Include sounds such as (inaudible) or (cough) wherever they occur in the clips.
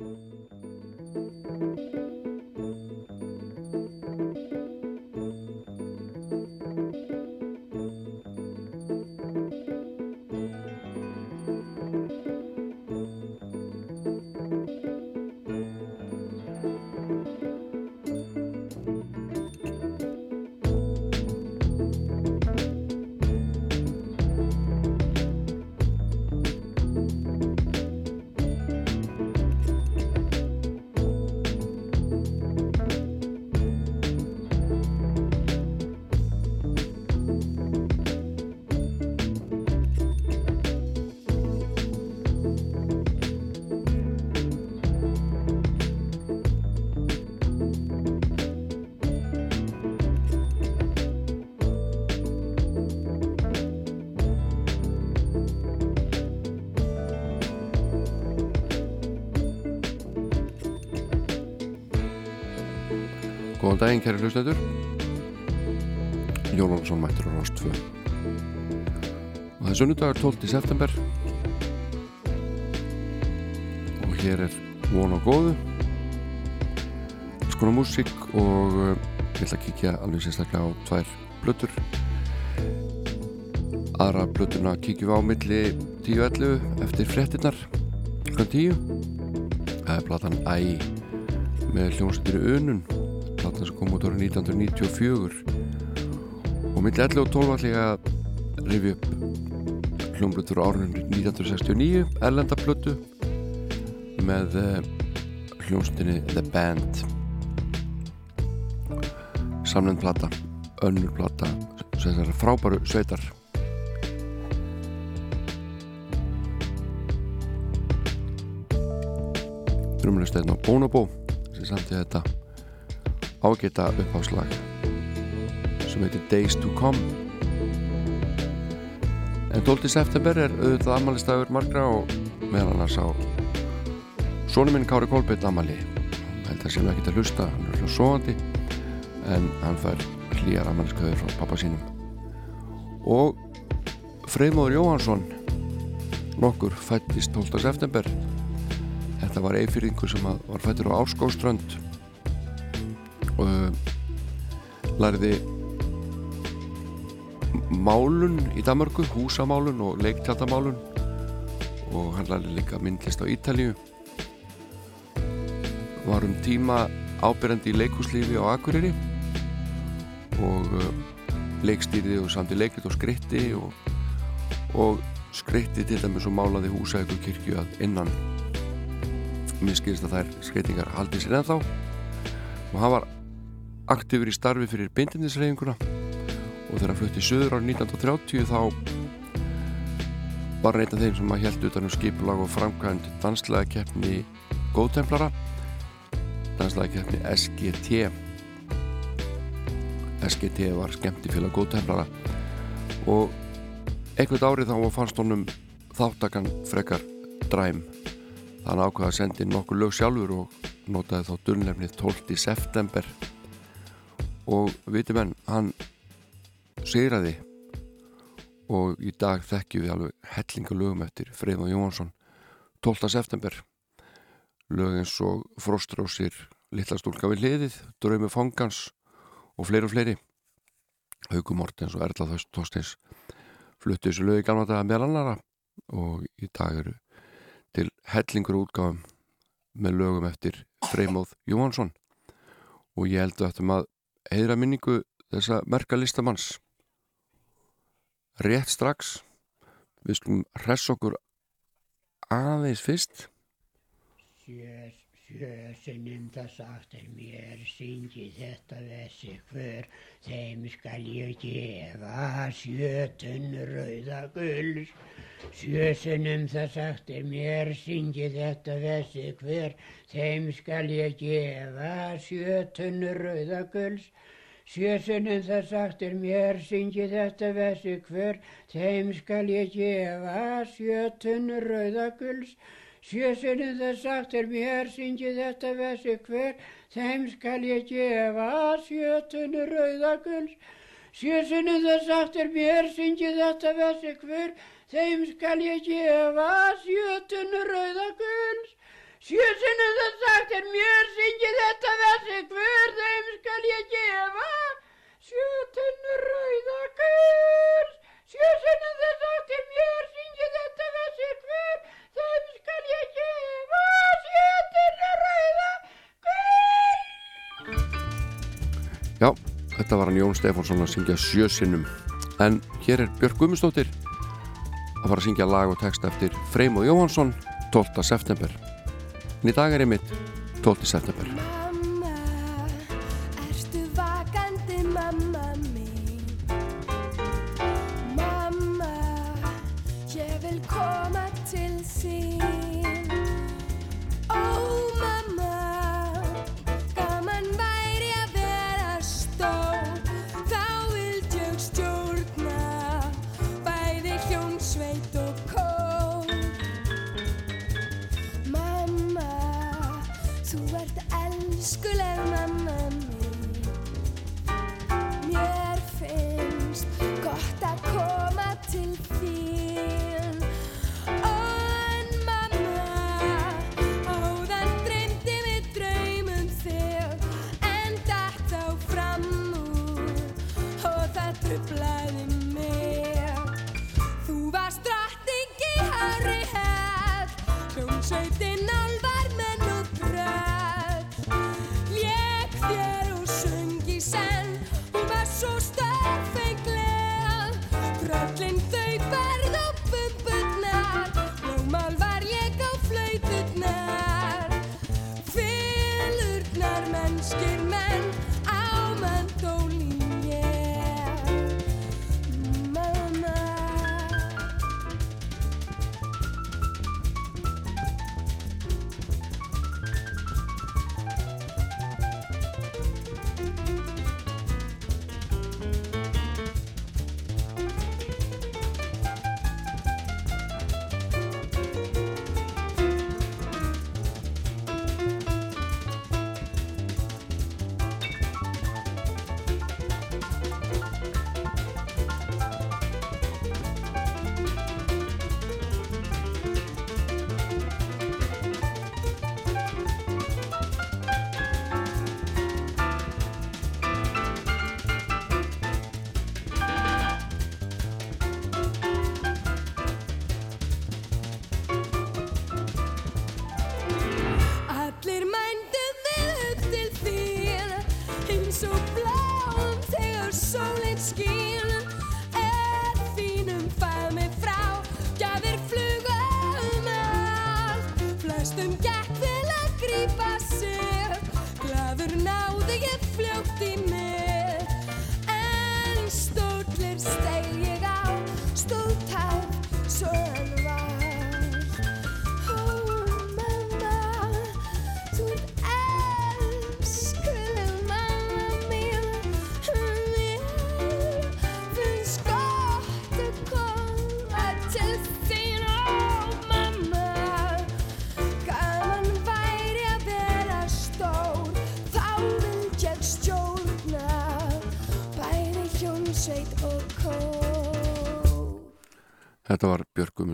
Música daginn, kæri hlustendur. Jón Olsson mættur á Rástfö. Og það er sunnudagur 12. september. Og hér er von og góðu. Skona músík og uh, ég ætla að kíkja alveg sérstaklega á tvær blöttur. Aðra blöttuna kíkjum við á milli 10.11 eftir frettinnar kl. 10. Það er platan Æ með hljómsveitir Unun platan sem kom út ára 1994 og millir 11 og 12 allir að rifja upp hljómblutur árunum 1969 erlendaplötu með uh, hljómsveitinni The Band. Samlend plata önnur plata sem er frábæru sveitar. Drömmulegsteinn á Bonobo sem samti þetta ágita uppháslag sem heitir Days to Come en 12. september er auðvitað amalistægur margra og meðal annars á sónu minn Kári Kolbjörn amali held að sem ekki til að hlusta hann er hljóð sovandi en hann fær hlýjar amaliskauður frá pappa sínum og Freymóður Jóhansson nokkur fættist 12. september þetta var eifyrringu sem var fættur á uh, lærði málun í Danmarku, húsamálun og leiktjátamálun og hann lærði líka myndlist á Ítalíu. Var um tíma ábyrjandi í leikúslífi á Akureyri. Og uh, leikstýrði og samti leikrit og skritti og, og skritti til dæmis og málaði húsæku kirkju að innan. Mér skilist að þær skreitingar haldi sér ennþá. Og hann var aktífur í starfi fyrir bindindisreifinguna og þegar hann flutti söður árið 1930 þá var af þeim sem að held utan um skipulag og framkvæmd danslega keppni góðtemplara danslega keppni SGT SGT var skemmtifélag góðtemplara og einhvert árið þá fannst honum þáttakann frekar dræm. Þannig ákvaða að sendi nokkur lög sjálfur og notaði þá durnlefnið 12. september og viti menn, hann sigraði. Og í dag þekkjum við alveg hellingalögum eftir Freyðmar Jóhansson 12. september. Lög eins og Frostrósir Littastúlka við hliðið, Dröymi Fongans og fleiri og fleiri. Haugum Mortens og Erla Þorsteins fluttu þessu lögi gamla daga með annara og í dag eru til hellingur útgáðum með lögum eftir Freymóð Jóhansson og ég held að þetta maður heiðra minningu þessa merka listamanns? Rétt strax. Við skulum hress okkur aðeins fyrst. Sjö, sjösunum það sagt er mér syngi þetta þessi hver. Þeim skal ég gefa sjötun rauða gulls Sjösunum það sagt er mér syngi þetta þessi hver. Þeim skal ég gefa sjötun rauða gulls Sjösunum það sagt er mér syngi þetta þessi hver þeim skal ég gefa sjötun rauða gulls Sjösunum það sagt er mér syngi þetta þessi hver þeim skal ég gefa sjötun rauða gulls Sjösunum það sagt er mér syngi þetta þessi hver þeim skal ég gefa sjötun rauða gulls Sjösinnum það sagt er mér syngi þetta versi hver þeim skal ég gefa? Sjötunnur rauðakur Sjösinnum það sagt er mér syngi þetta versi hver þeim skal ég gefa? Sjötunnur rauðakur Já, þetta var hann Jón Stefánsson að syngja sjösinnum en hér er Björg Gummistóttir að fara að syngja lag og text eftir Freymóð Jóhansson 12. september en í dag er ég mitt 12. september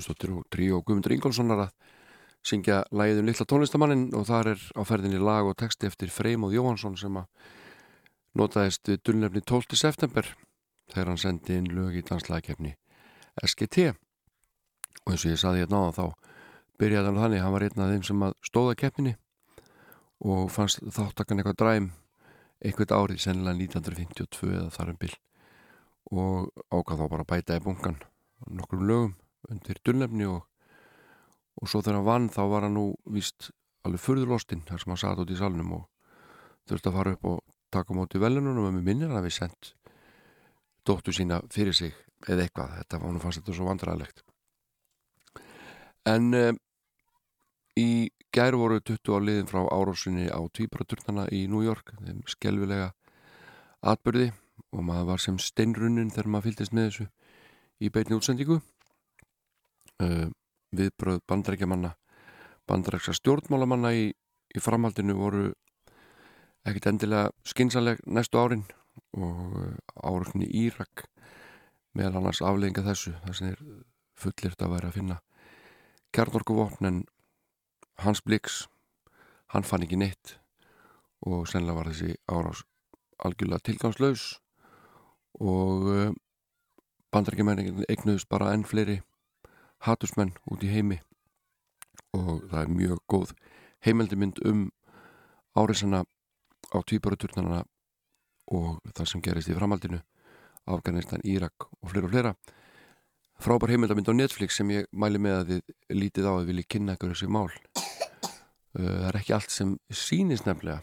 var Björg Gummistóttir og Guðmundur Ingólfssonar að syngja lægið um litla tónlistamannin og þar er á ferðinni lag og texti eftir Freymóð Jóhansson sem að notaðist við dulnefni 12. september þegar hann sendi inn lög í danslagakefni SGT og eins og ég saði hérna á þá byrjaði hann þannig, hann var einn af þeim sem stóða keppninni og fannst þáttakann eitthvað dræm eitthvað árið, sennilega 1952 eða þar um bil og ákvað þá bara bæta í bunkan nokkrum lögum undir dulnefni og, og svo þegar hann vann þá var hann nú víst alveg furðurlostinn þar sem hann satt út í salnum og þurfti að fara upp og taka móti velunum og með minnir hann að við sendt dóttu sína fyrir sig eða eitthvað, þetta var nú fannst þetta svo vandræðilegt en um, í gær voru 20 á liðin frá árásinni á tvíbaraturnana í New York þeim skelvilega atbyrði og maður var sem steinrunnin þegar maður fylgdist með þessu í beinni útsendingu. uh, viðbröð bandrækjamanna bandræksa stjórnmálamanna í, í framhaldinu voru ekkit endilega skinsaleg næstu árin og uh, áröknni Írak meðal annars aflegginga þessu þar sem er fullirt að vera að finna kjarnorkuvopn en Hans Blix hann fann ekki neitt og sennilega var þessi árás algjörlega tilgangslaus og uh, bandarækjumenn eignuðust bara enn fleiri hatusmenn út í heimi. Og það er mjög góð heimildimind um áriðsana á týparaturnana og það sem gerist í framhaldinu Afganistan, Írak og fleira og fleira. Frábær heimildamind á Netflix sem ég mæli með að þið lítið á að vilja kynna ykkur þessi mál. Það er ekki allt sem sýnist nefnilega.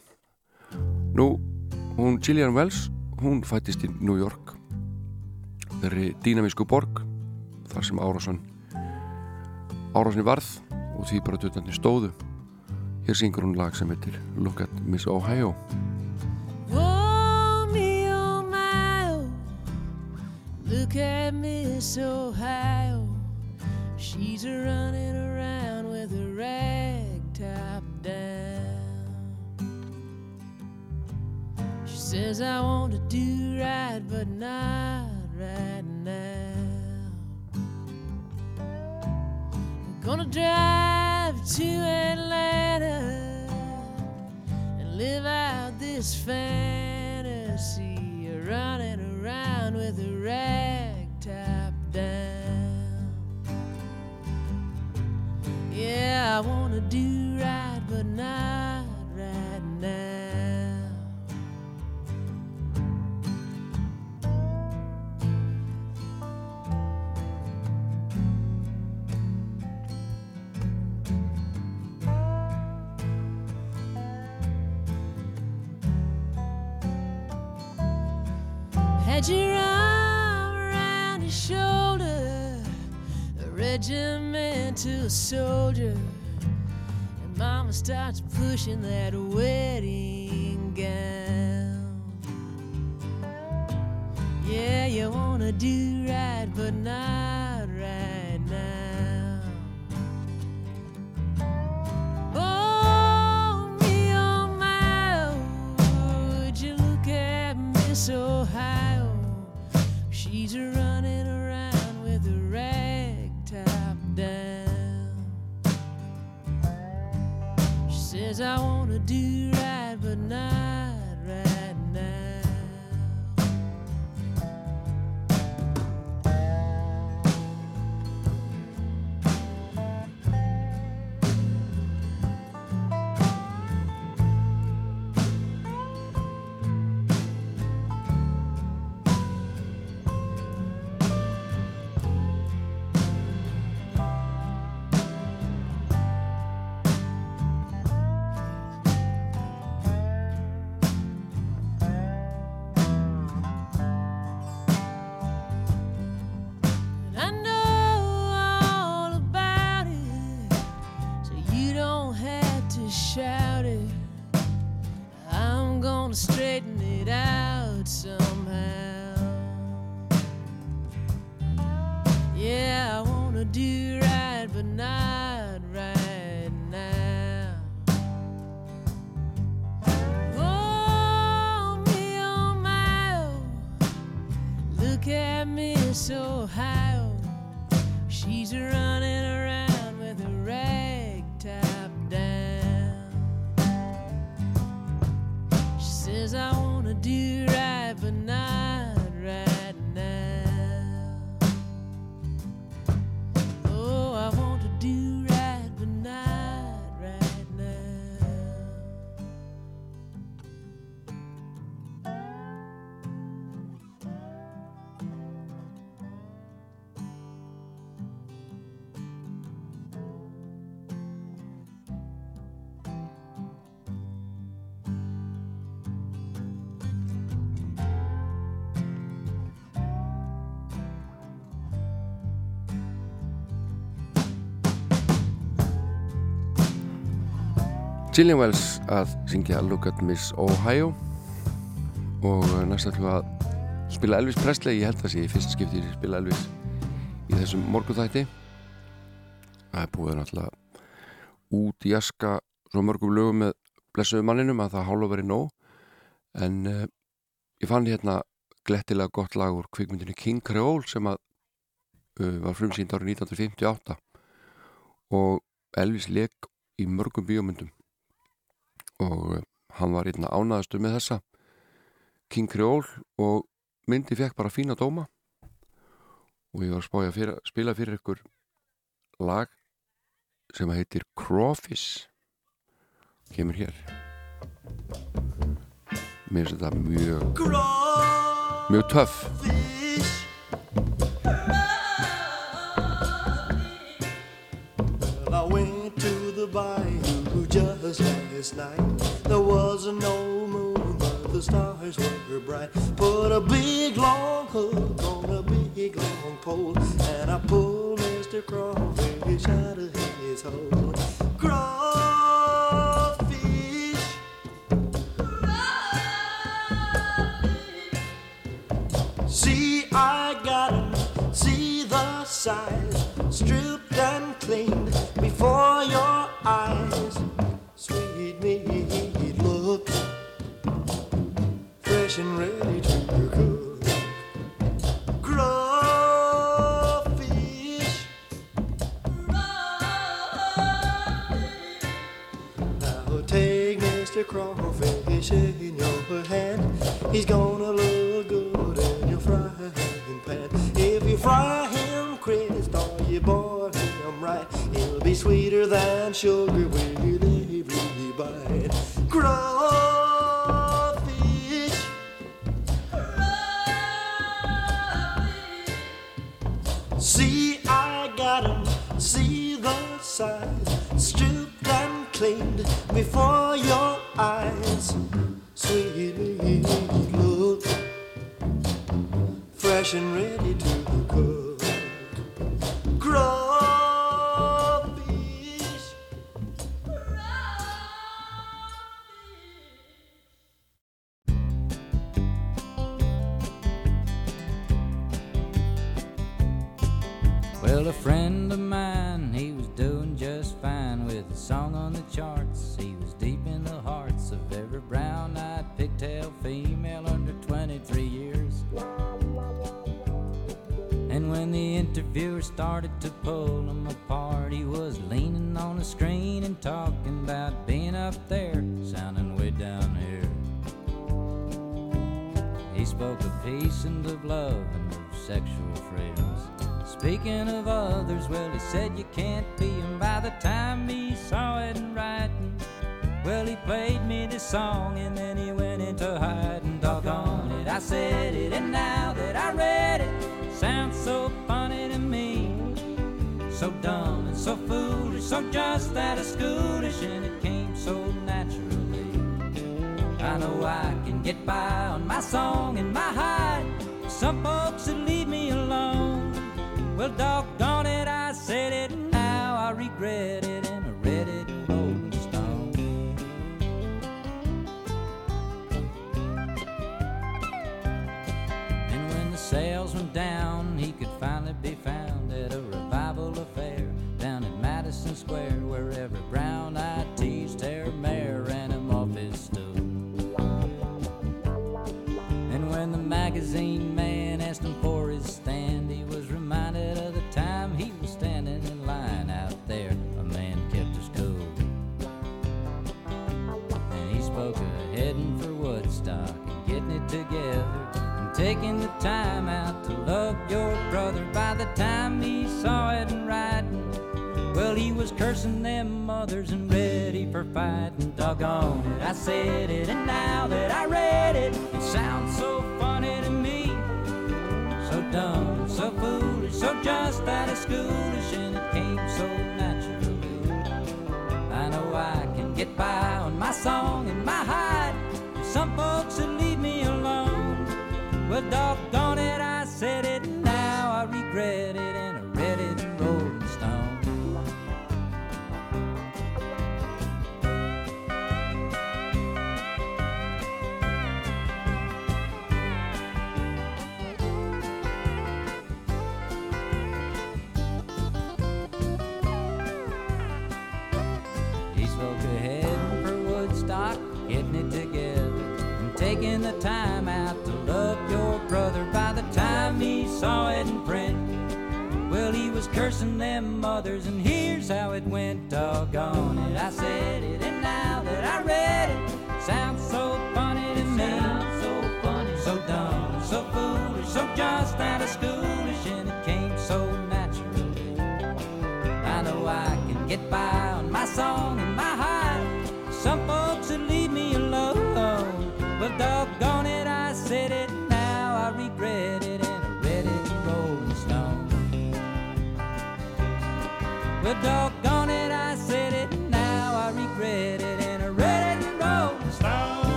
Nú, hún Gillian Wells hún fættist í New York. Þeirri dýnamísku borg þar sem Árásan Árásan í varð og því bara dötandi stóðu hér syngur hún lag sem heitir Look at Miss Ohio Oh, me, oh, my, oh. Look at Miss Ohio. She's a running around with a rag top down. She says, I want to do right, but not right now. Gonna drive to Atlanta and live out this fantasy running around with a rag top down. Yeah, I wanna do right, but not regimental soldier. And mama starts pushing that wedding gown. Yeah, you wanna do right, but not says, I want to do right, but not Gillian Wells að syngja Look at Miss Ohio og næst ætlum við að spila Elvis Presley, ég held það sé í fyrsta skipti ég spila Elvis í þessum morgunþætti. Það er búið náttúrulega út í aska svo mörgum lögum með blessuðu manninum að það hálfa verið nóg. En uh, ég fann hérna glettilega gott lag úr kvikmyndinu King Creole sem að uh, var frumsýnd árið 1958 og Elvis leik í mörgum bíómyndum og eh, hann var einna ánaðastu með þessa. King Creole og myndi fekk bara fína dóma. Og ég var að spája að spila fyrir ykkur lag sem að heitir Crawfish. Kemur hér. Mér finnst þetta mjög mjög töff. this night. There was an old moon, but the stars were bright. Put a big long hook on a big long pole, and I pulled Mr. Crawfish out of his hole. Crawfish. Crawfish. See, I got him. See the size, stripped and cleaned before your eyes sweet meat look, fresh and ready to cook. Raw fish, now take Mr. Crawfish in your hand. He's gonna look good in your frying pan. If you fry him crisp, or you boil him right, he'll be sweeter than sugar with Scroll.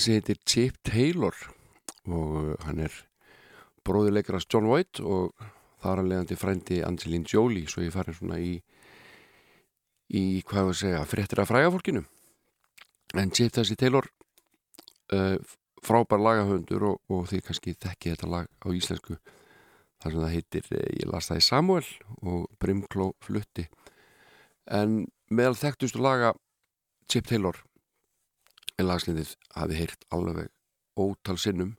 Þessi heitir Chip Taylor og uh, hann er bróðileikarast John White og þar að leiðandi frændi Angelina Jolie svo ég farin svona í í hvað við segja fréttir af frægafólkinu. En Chip þessi Taylor uh, frábær lagahöndur og, og þið kannski þekki þetta lag á íslensku þar sem það heitir uh, ég las það í Samuel og Brimkló flutti. En meðal þekktustu laga Chip Taylor en lagslindið hafi heyrt alveg ótal sinnum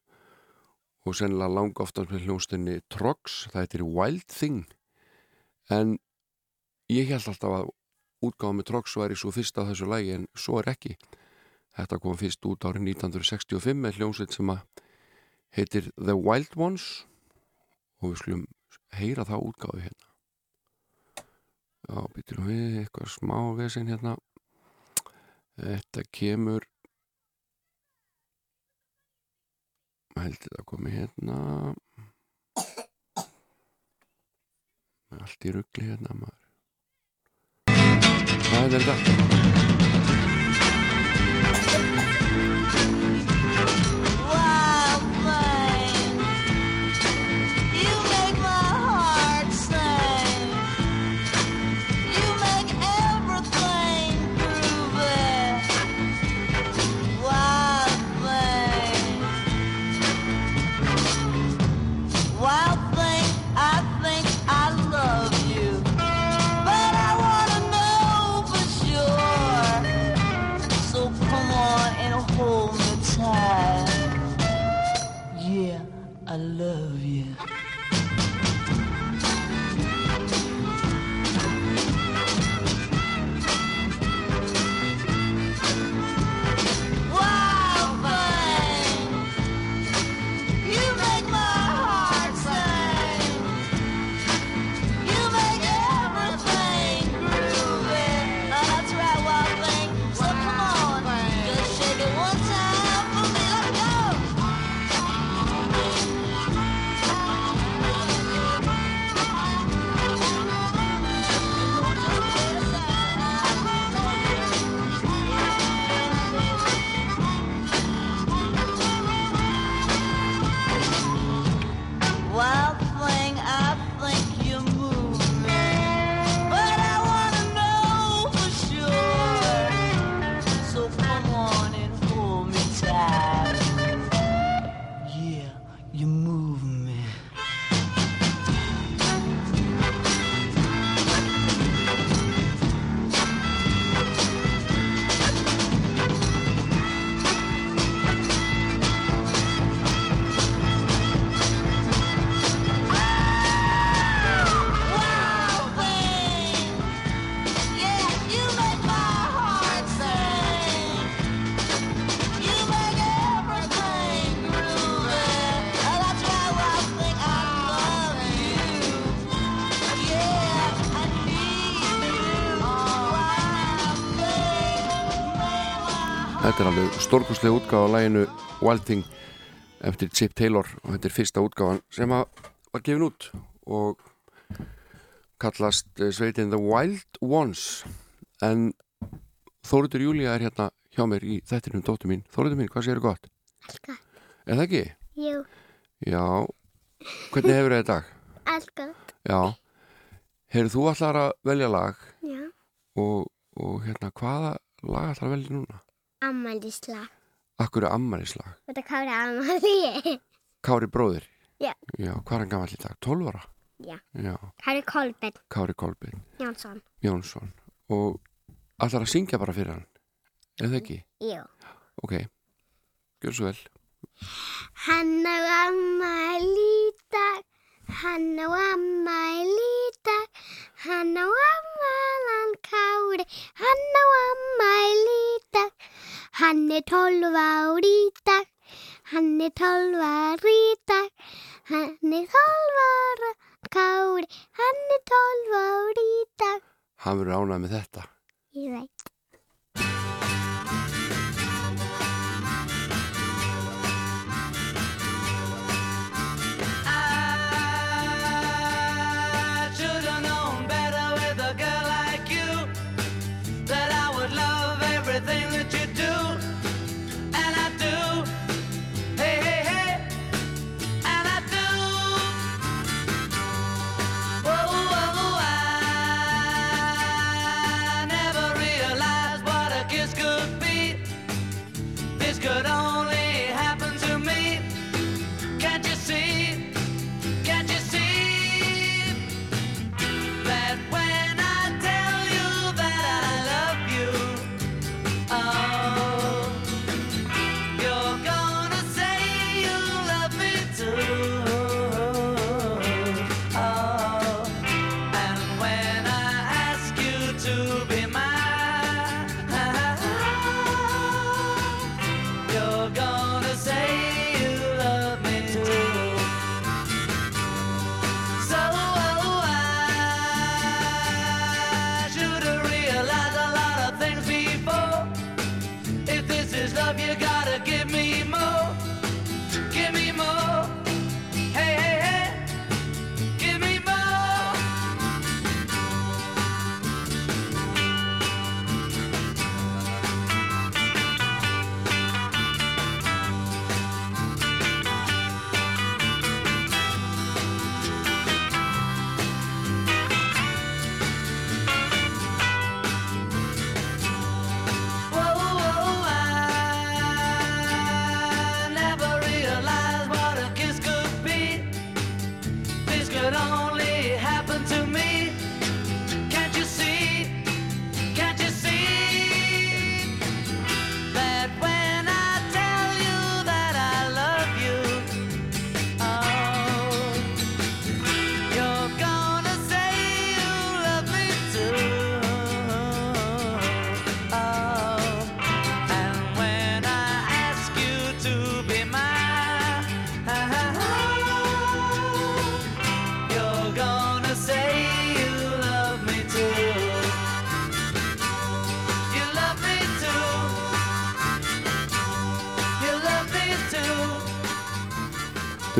og sennilega langa oftast með hljónstinni Trox, það heitir Wild Thing. En ég held alltaf að útgáða með Trox væri svo fyrst á þessu lagi en svo er ekki. Þetta kom fyrst út árið 1965 með hljónsitt sem að heitir The Wild Ones og við skulum heyra það útgáðu hérna. Já, býtur við eitthvað smá vesen hérna. Þetta kemur heldur það komi hérna allt í ruggli hérna maður hvað er þetta? Stórkustlega útgáfa á læginu Wild Thing eftir Chip Taylor og þetta er fyrsta útgáfan sem var gefin út og kallast eh, sveitin The Wild Ones en Þóriður Júlía er hérna hjá mér í þettinum dóttur mín Þóriður mín, hvað séu gott? Allt gott. Er það ekki? Jú, Já, hvernig hefur það í dag? (laughs) allt gott. Já, hefur þú allar að velja lag Já. og, og hérna hvaða lag allar að velja núna? Ammælislag. Akkur er ammælislag? Þetta kári ammæli. Kári bróðir? Já. Já, hvað er hann gammal í dag? 12 ára? Já. Já, Kári Kolbeinn Kári Kolbeinn Jónsson. Jónsson og allar að syngja bara fyrir hann eða ekki? Jú. Ok, gjör svo vel Hann á ammæli í dag. Hann á ammæli í dag, hann á ammælan kári, hann á ammæli í dag. Hann er tólv ár í dag, hann er tólv ár í dag, hann er tólv ára kári, hann er tólv ár í dag. Hann verður ánað með þetta. Ég veit.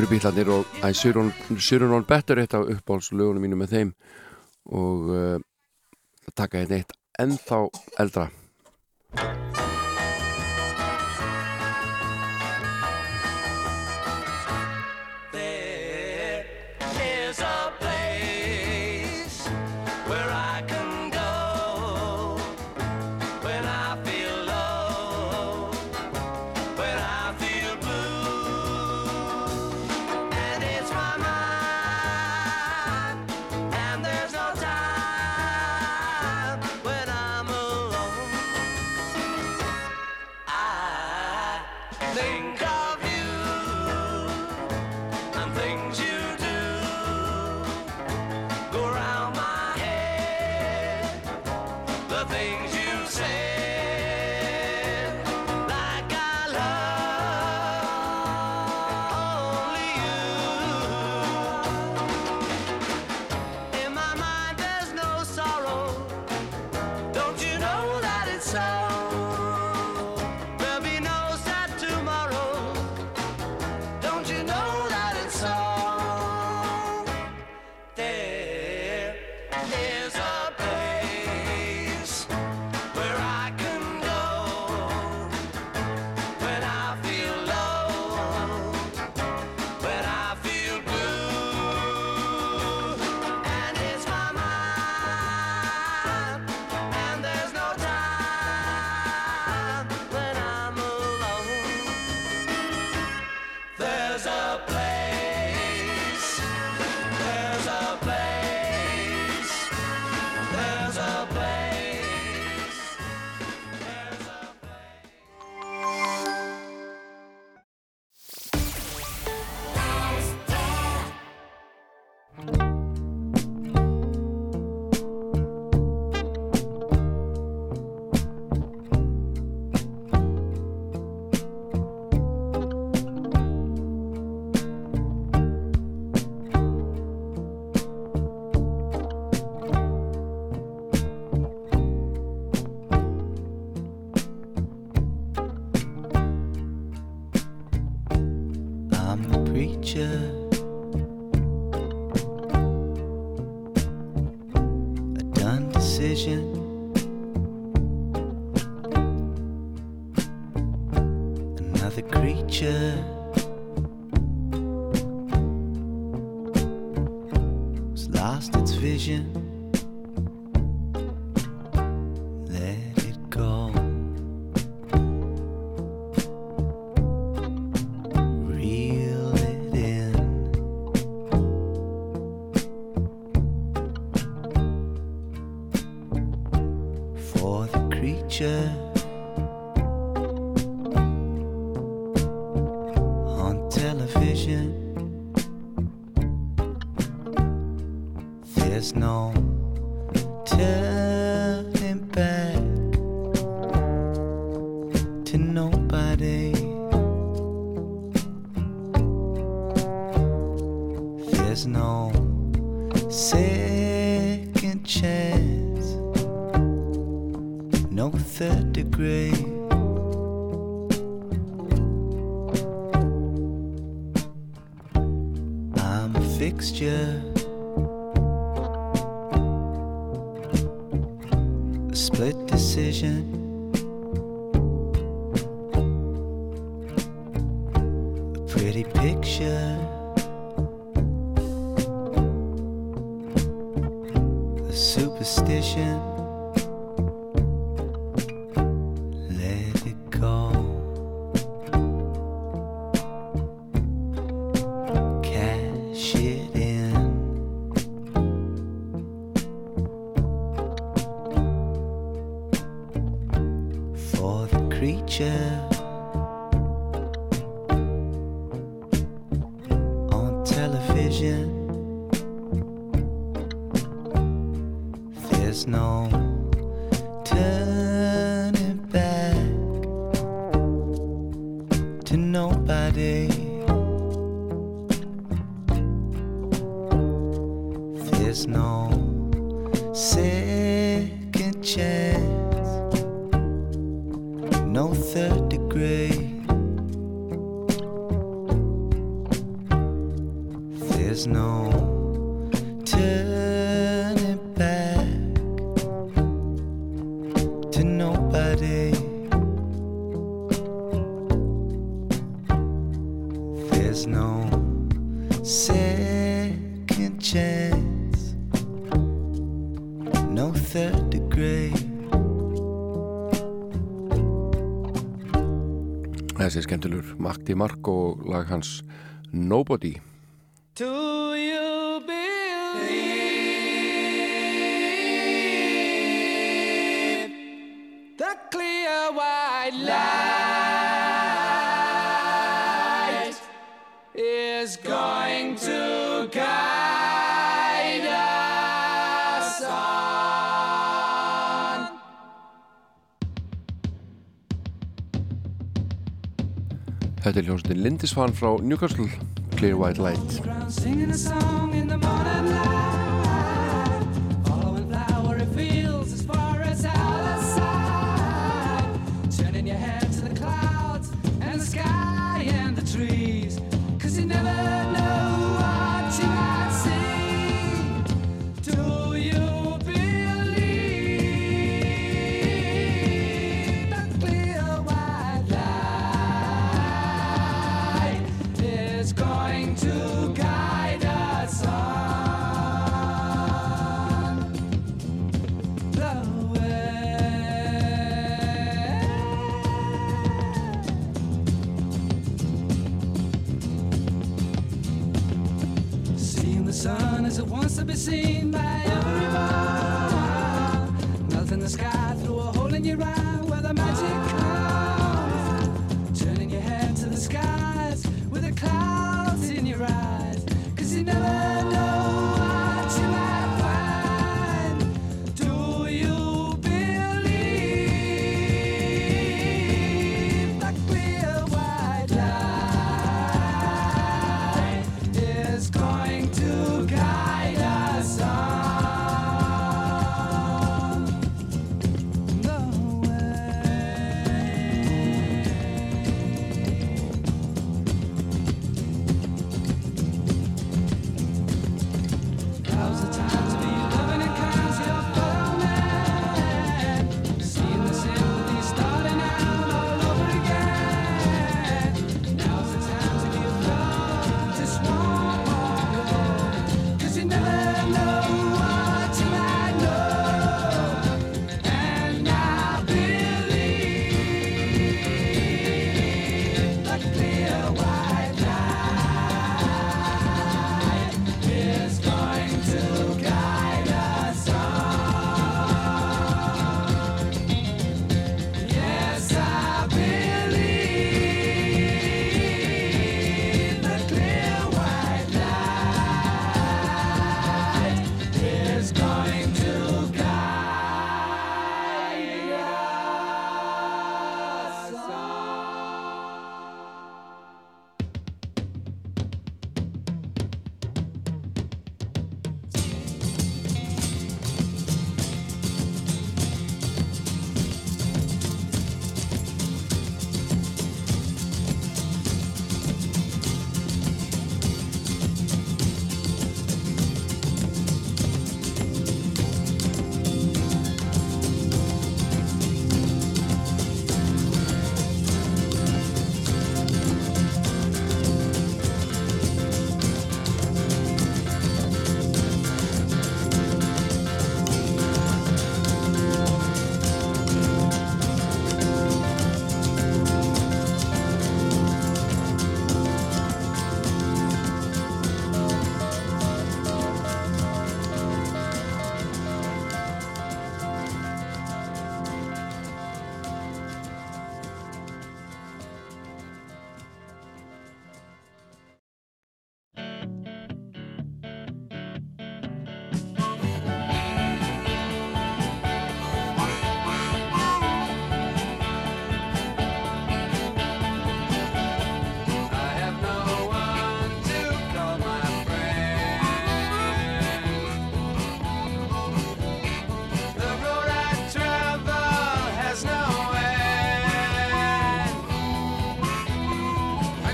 eru bílarnir og I Sure On, sure on Better eitt af uppbálslögunum mínu með þeim og uh, taka hérna eitt ennþá eldra. there's no Matti Marko lag hans Nobody. Do you believe The clear white light Þetta er hljómsveitin Lindisfarn frá Newcastle Clear White Light.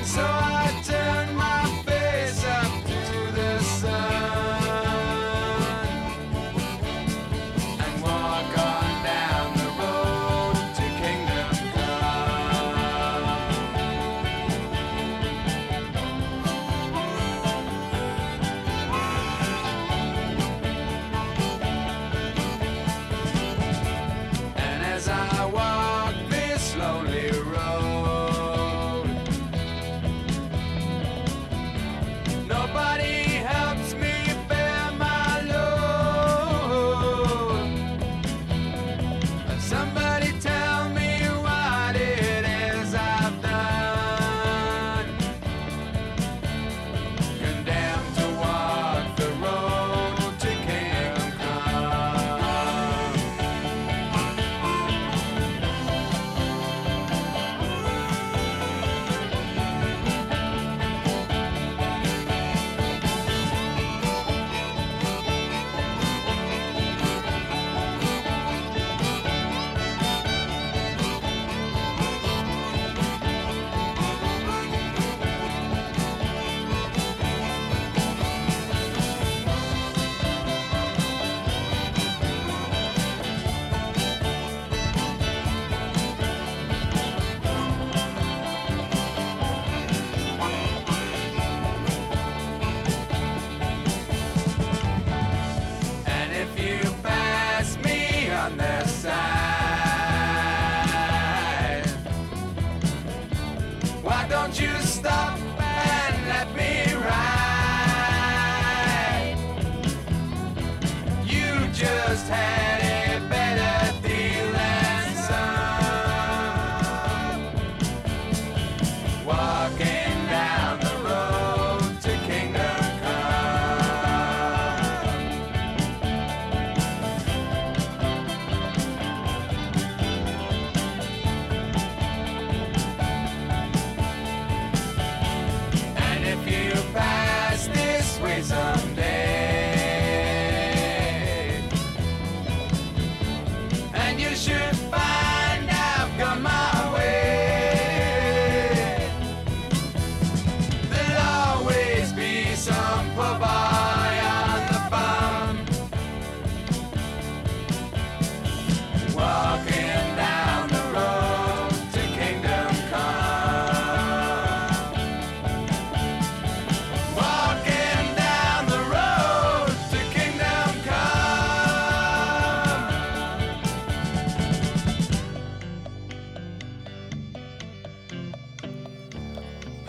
So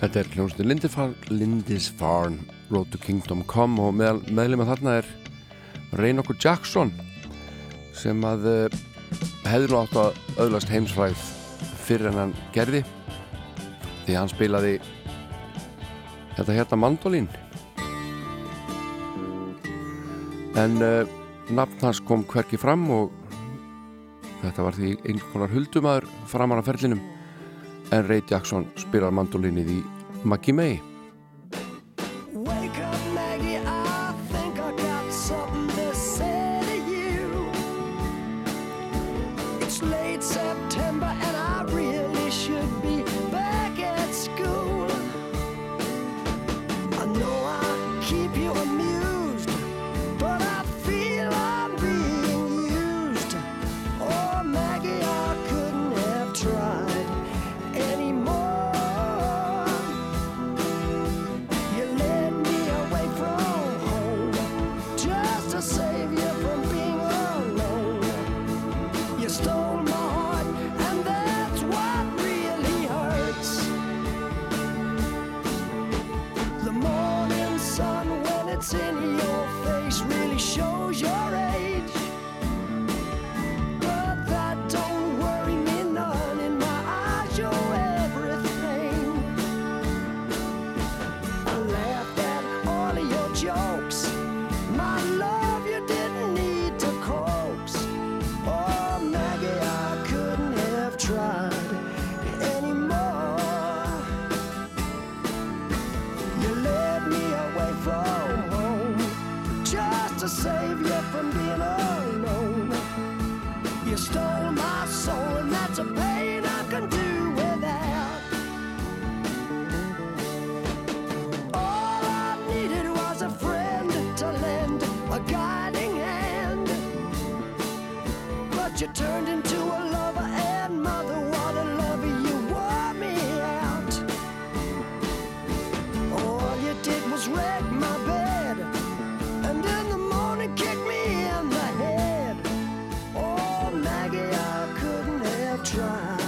Þetta er hljómsnir Lindisfarn Road to Kingdom Come og meðal meðlum að þarna er Reynokkur Jackson sem að eh, hefði nú átt að auðlast heimsfræð fyrir en hann gerði því hann spilaði þetta hérna mandolin en uh, nafn hans kom hverki fram og þetta var því einhvern konar huldumæður framar af ferlinum. En Ray Jackson spilaði mandolinnið í Maggi May. try.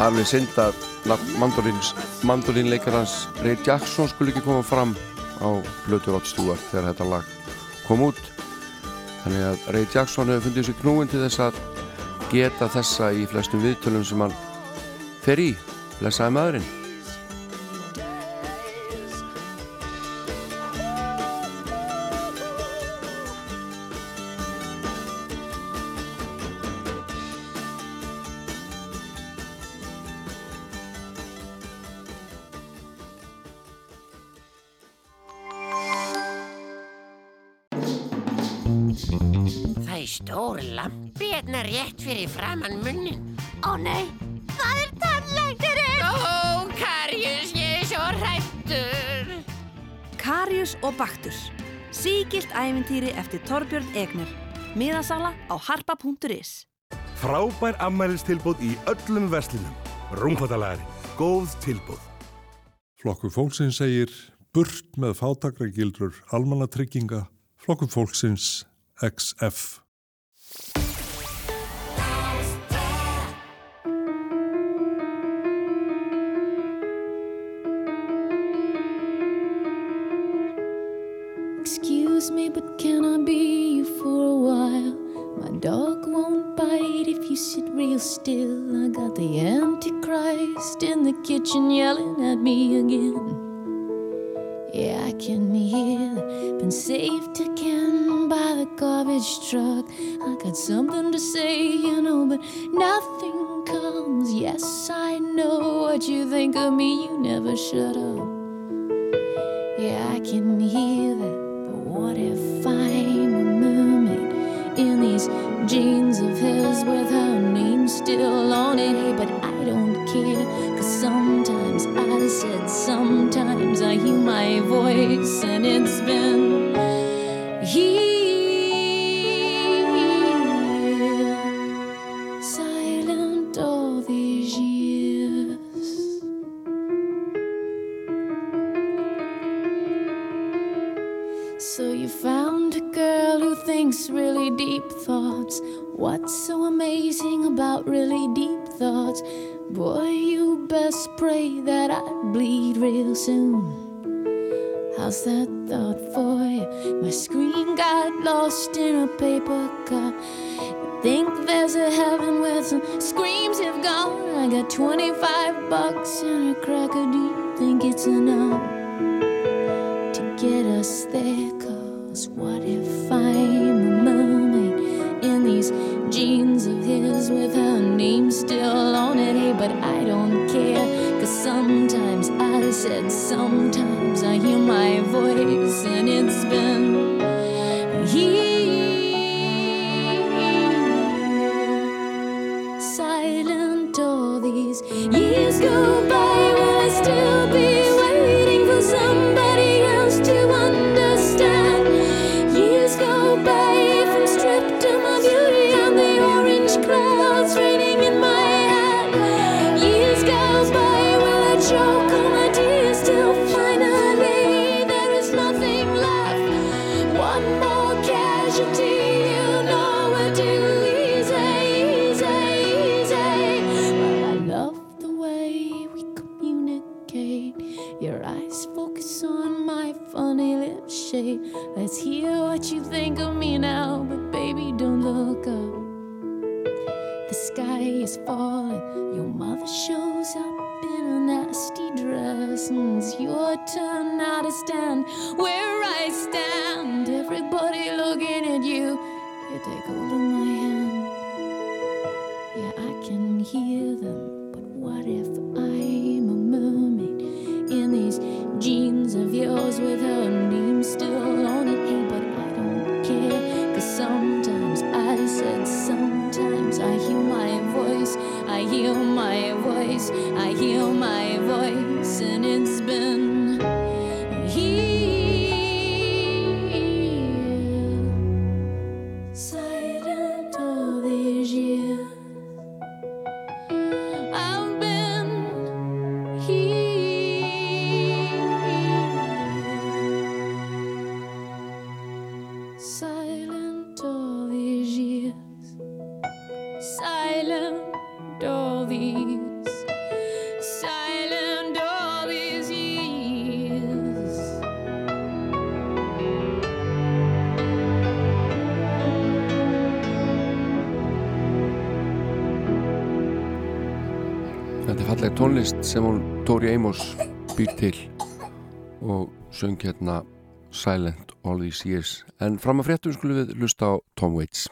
Það er alveg synd að mandolínleikarans Ray Jackson skulle ekki koma fram á Blötu Rott Stúart þegar þetta lag kom út. Þannig að Ray Jackson hefur fundið sér knúin til þess að geta þessa í flestum viðtölum sem hann fer í. Blesaði maðurinn. Eftir Torbjörn Egner. Miðasala á harpa.is. Frábær ammælistilbúð í öllum veslinum. Rungfattalæri. Góð tilbúð. Flokkur fólksins segir burt með fátakra gildrur almannatrygginga. Flokkur fólksins XF. But can I be you for a while? My dog won't bite if you sit real still. I got the Antichrist in the kitchen yelling at me again. Yeah, I can hear. Been saved again by the garbage truck. I got something to say, you know, but nothing comes. Yes, I know what you think of me. You never shut up. Yeah, I can hear that. What if I'm a mermaid in these jeans of his with her name still on it? But I don't care. Cause sometimes I said, sometimes I hear my voice, and it's been here about really deep thoughts? Boy, you best pray that I bleed real soon. How's that thought for you? My screen got lost in a paper cup. Think there's a heaven where some screams have gone. I got 25 bucks and a cracker. Do you think it's enough to get us there? Cause what if I'm a mermaid in these jeans of his with her name still on it? Hey, but I don't tónlist sem hún Tóri Eimos býr til og söng hérna Silent All These Years. En fram að fréttum skulum við lusta á Tom Waits.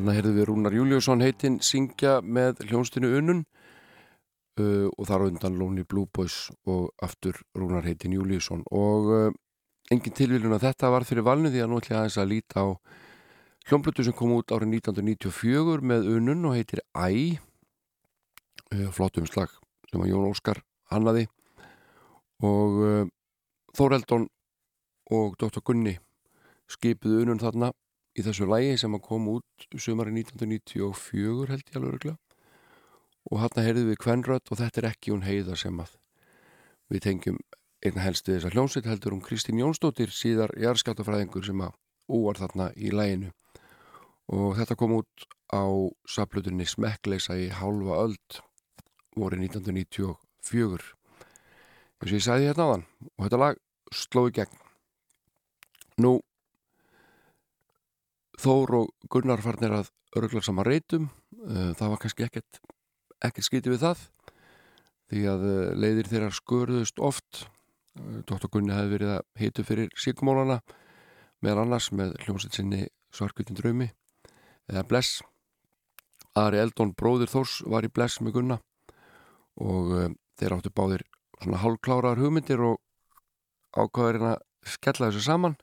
Þannig heyrðum við Rúnar Júliusson heitinn syngja með hljónstinu Unun uh, og þar undan Lonely Blue Boys og aftur Rúnar heitinn Júliusson og uh, engin tilvílun að þetta var fyrir valnu því að nú ætlum ég aðeins að líta á hljónblötu sem kom út árið 1994 með Unun og heitir Æ. Uh, flottum slag sem að Jón Óskar hannaði. Og uh, Þóreldon og Dr. Gunni skipiðu Unun þarna í þessu lægi sem kom út sumari 1994 held ég alveg örgla og hann heyrði við Kvenrödd og þetta er ekki hún heiða sem að við tengjum einna helstu þessar hljómsveit heldur um Kristín Jónsdóttir síðar jarðskattafræðingur sem að úar þarna í læginu og þetta kom út á saplutinni Smekkleisa í halva öld voru 1994 eins og ég sæði hérna á þann og þetta lag sló í gegn. Nú Þór og Gunnar farnir að örgla saman reytum, uh, það var kannski ekkert, ekkert skítið við það, því að uh, leiðir þeirra skurðust oft. Uh, Dr. Gunni hefði verið að hitu fyrir síkumólana, meðal annars með hljómsveit sinni Svarkvitin draumi, eða Bless. Ari Eldon bróðir Þórs var í Bless með Gunna og þeir áttu báðir svona hálfkláraðar hugmyndir og ákvaðurinn að skella þessu saman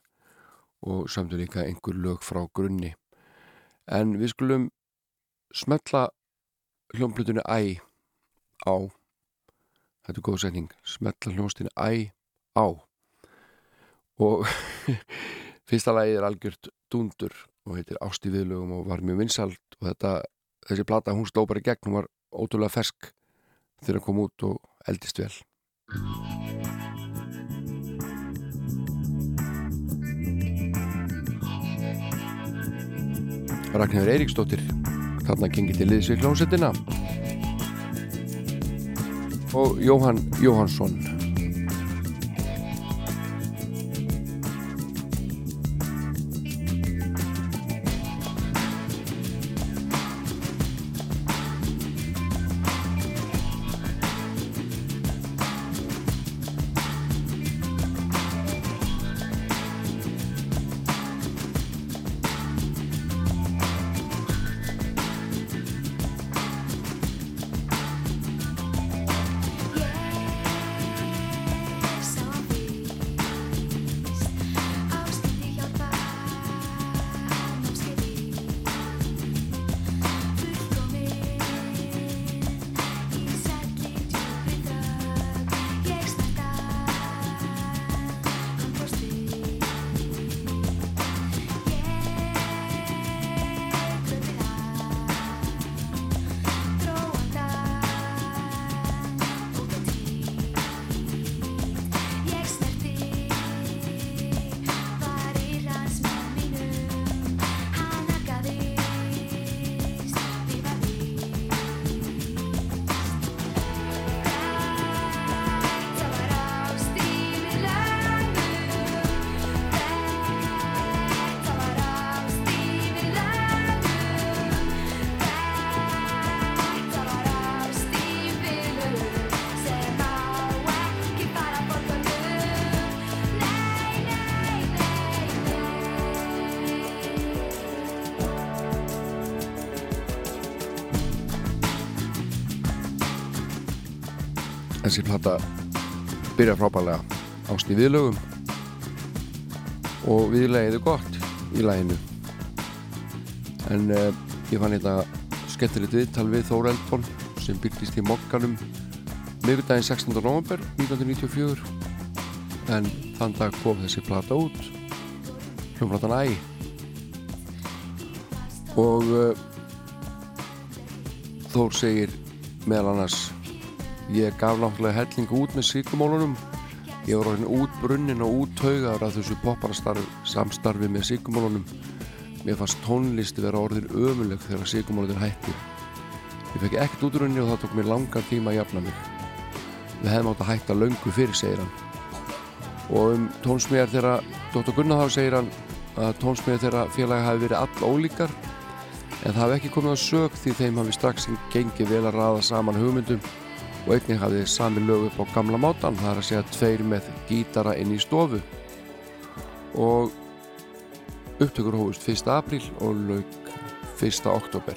og sömdu líka einhver lög frá grunni. En við skulum smetla hljómblutunni æ á. Þetta er góð setning. Smetla hljómsdýni æ á. Og (laughs) fyrsta lagið er algjört dúndur og heitir Ásti viðlögum og var mjög vinsalt og þetta, þessi plata hún sló bara í gegn, hún var ótrúlega fersk þegar hún kom út og eldist vel Ragnhjörður Eiríksdóttir þarna gengið til liðs við klónsettina og Jóhann Jóhannsson þessi plata byrja frábælega ást í viðlögum. Og viðlegiðu gott í læginu en uh, ég fann þetta skemmtilegt viðtal við Þór Eldon sem byrjist í mokkanum miðgudaginn 16. november 1994 en þann dag kom þessi plata út hljómplatan Æ. Og uh, Þór segir meðal annars ég gaf náttúrulega helling út með síkumólunum ég var orðin út brunnin og út taugaður að þessu popparastarf samstarfi með síkumólunum mér fannst tónlisti vera orðin ömuleg þegar síkumólunir hætti ég fekk ekkert útrunni og það tók mér langan tíma að jafna mig. Við hefðum átt að hætta löngu fyrir segir hann. Og um tónsmíðar þegar Dr. Gunnar þá segir hann að tónsmíðar þegar félagi hafi verið all ólíkar en það hafi ekki komið á sög því þeim hafi strax gengið vel að raða saman hugmyndum og einnig hafði sami lög upp á gamla mátan það er að segja tveir með gítara inn í stofu og upptökur hófust 1. apríl og lög 1. oktober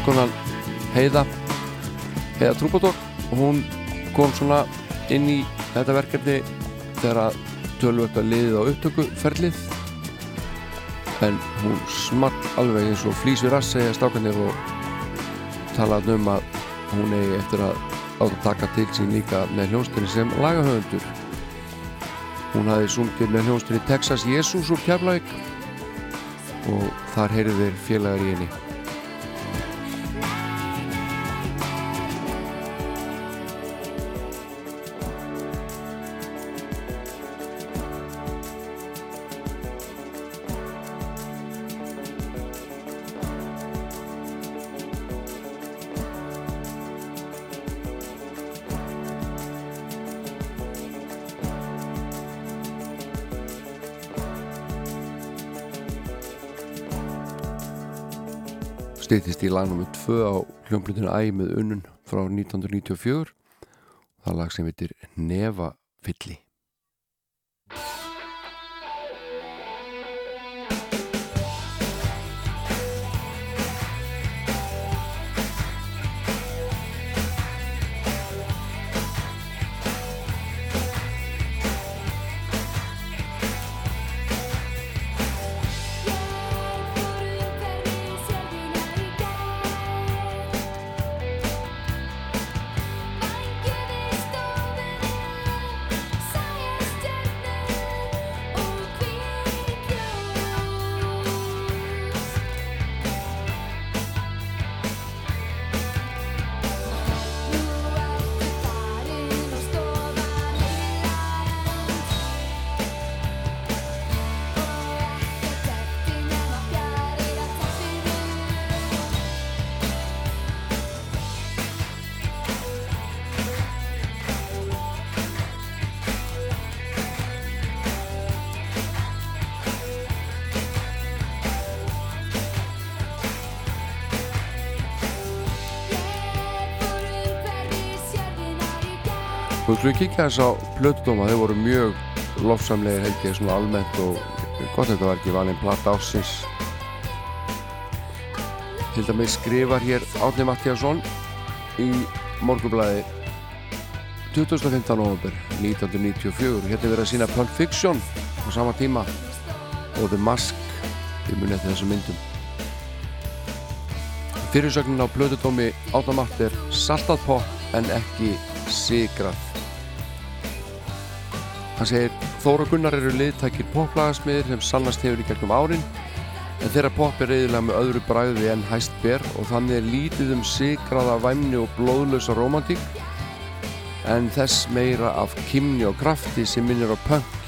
söngunan Heiða Heiða Trúbadór og hún kom svona inn í þetta verkefni þegar að tölvöld að liðið á upptökuferlið en hún small alveg eins og flýs við rass segja stákanir og talaði um að hún eigi eftir að átt að taka til sín líka með hljónstinni sem lagahöfundur Hún hafði sungið með hljónstinni Texas Jesus úr Keflavík og þar heyrðu þeir félagar í henni. Stýttist í lagnum 2 á hljómblutinu Æ með unnun frá 1994 það lag sem heitir Nefa Skulum kíkja þess á plötudóma, þeir voru mjög lofsamlegir held ég svona almennt og gott þetta var ekki valinn platta ásins. Til dæmis skrifar hér Átni Mattíasson í morgublaði 2015. november 1994. Hérna er verið að sína Pulp Fiction á sama tíma og The Mask, við munið eftir þessum myndum. Fyrirsögnin á plötudómi Átni Matti er saltað pop en ekki sigrað. Hann segir, Þóra Gunnar eru liðtækir poplagasmiðir sem sannast hefur í gegnum árin en þeirra pop er reyðilega með öðru bræði en hæst ber og þannig er lítið um sigraða væmni og blóðlösa romantík en þess meira af kimni og krafti sem minnir á punk.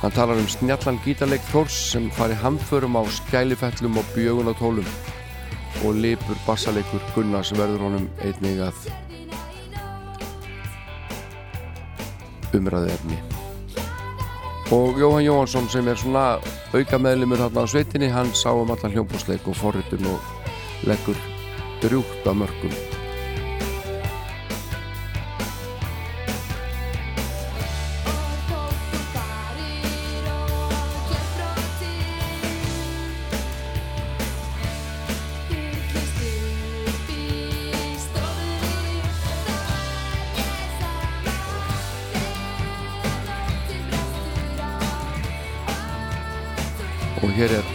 Hann talar um snjallan gítarleik Þórs sem fari hamförum á skælifællum og bjögun á tólum og lipur bassaleikur Gunnars verður honum einnig að umræðu efni og Jóhann Jóhansson sem er svona auka meðlumur þarna á sveitinni hann sá um allan hljómbúsleik og forritun og leggur drjúkt að mörgum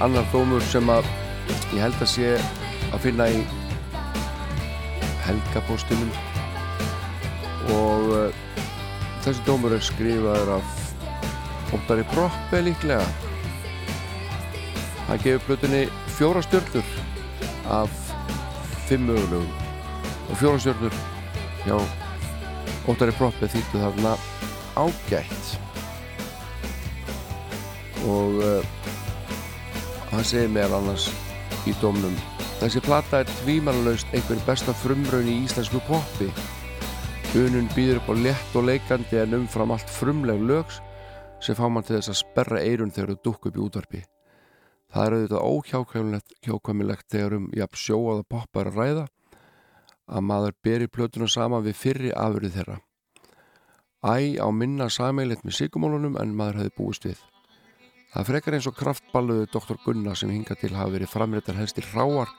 annar dómur sem að ég held að sé að finna í helgapóstunum og uh, þessi dómur er skrifaður af Óttari Proppe líklega. Hann gefur plötunni fjóra stjörnur af fimm mögulegum. Og fjóra stjörnur hjá Óttari Proppe þýttu þarna ágætt. Og uh, hann segir meðal annars í dómnum þessi plata er tvímanlaust einhver besta frumraun í íslensku poppi. Unun býður upp á létt og leikandi en umfram allt frumleg lögs sem fá mann til þess að sperra eirun þegar þú dukk upp í útvarpi. Það er auðvitað óhjákvæmilegt þegar um jafn sjóaða poppa er að ræða að maður beri plötuna sama við fyrri afurði þeirra. Æ á minna sameilet með sigumólunum en maður hefði búist við Það frekar eins og kraftballuðu Dr. Gunnar sem hinga til hafa verið framrættar helstir ráar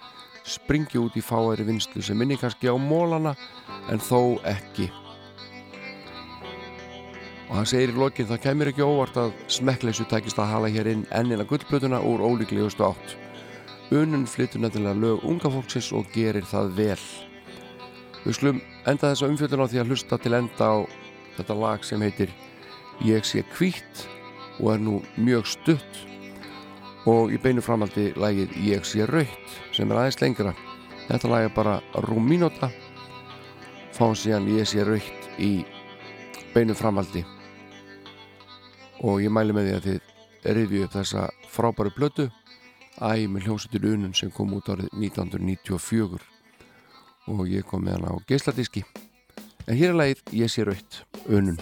springi út í fáæri vinslu sem minni kannski á mólana en þó ekki. Og hann segir í lokin það kemur ekki óvart að smekkleysu tækist að hala hér inn ennina gullplötuna úr ólíklegustu átt. Unun flyttur nefnilega lög unga fólksins og gerir það vel. Við skulum enda þessa umfjöldun á því að hlusta til enda á þetta lag sem heitir Ég sé hvítt og er nú mjög stutt. Og í beinu framaldi lagið Ég sé raut sem er aðeins lengra. Þetta lag er bara rúmínóta fáum síðan Ég sé raut í beinu framaldi og ég mæli með því að þið rifju upp þessa frábæru blötu Æ með hljómsutur unun sem kom út árið 1994 og ég kom með hann á geisladiski. En hér er lagið Ég sé raut unun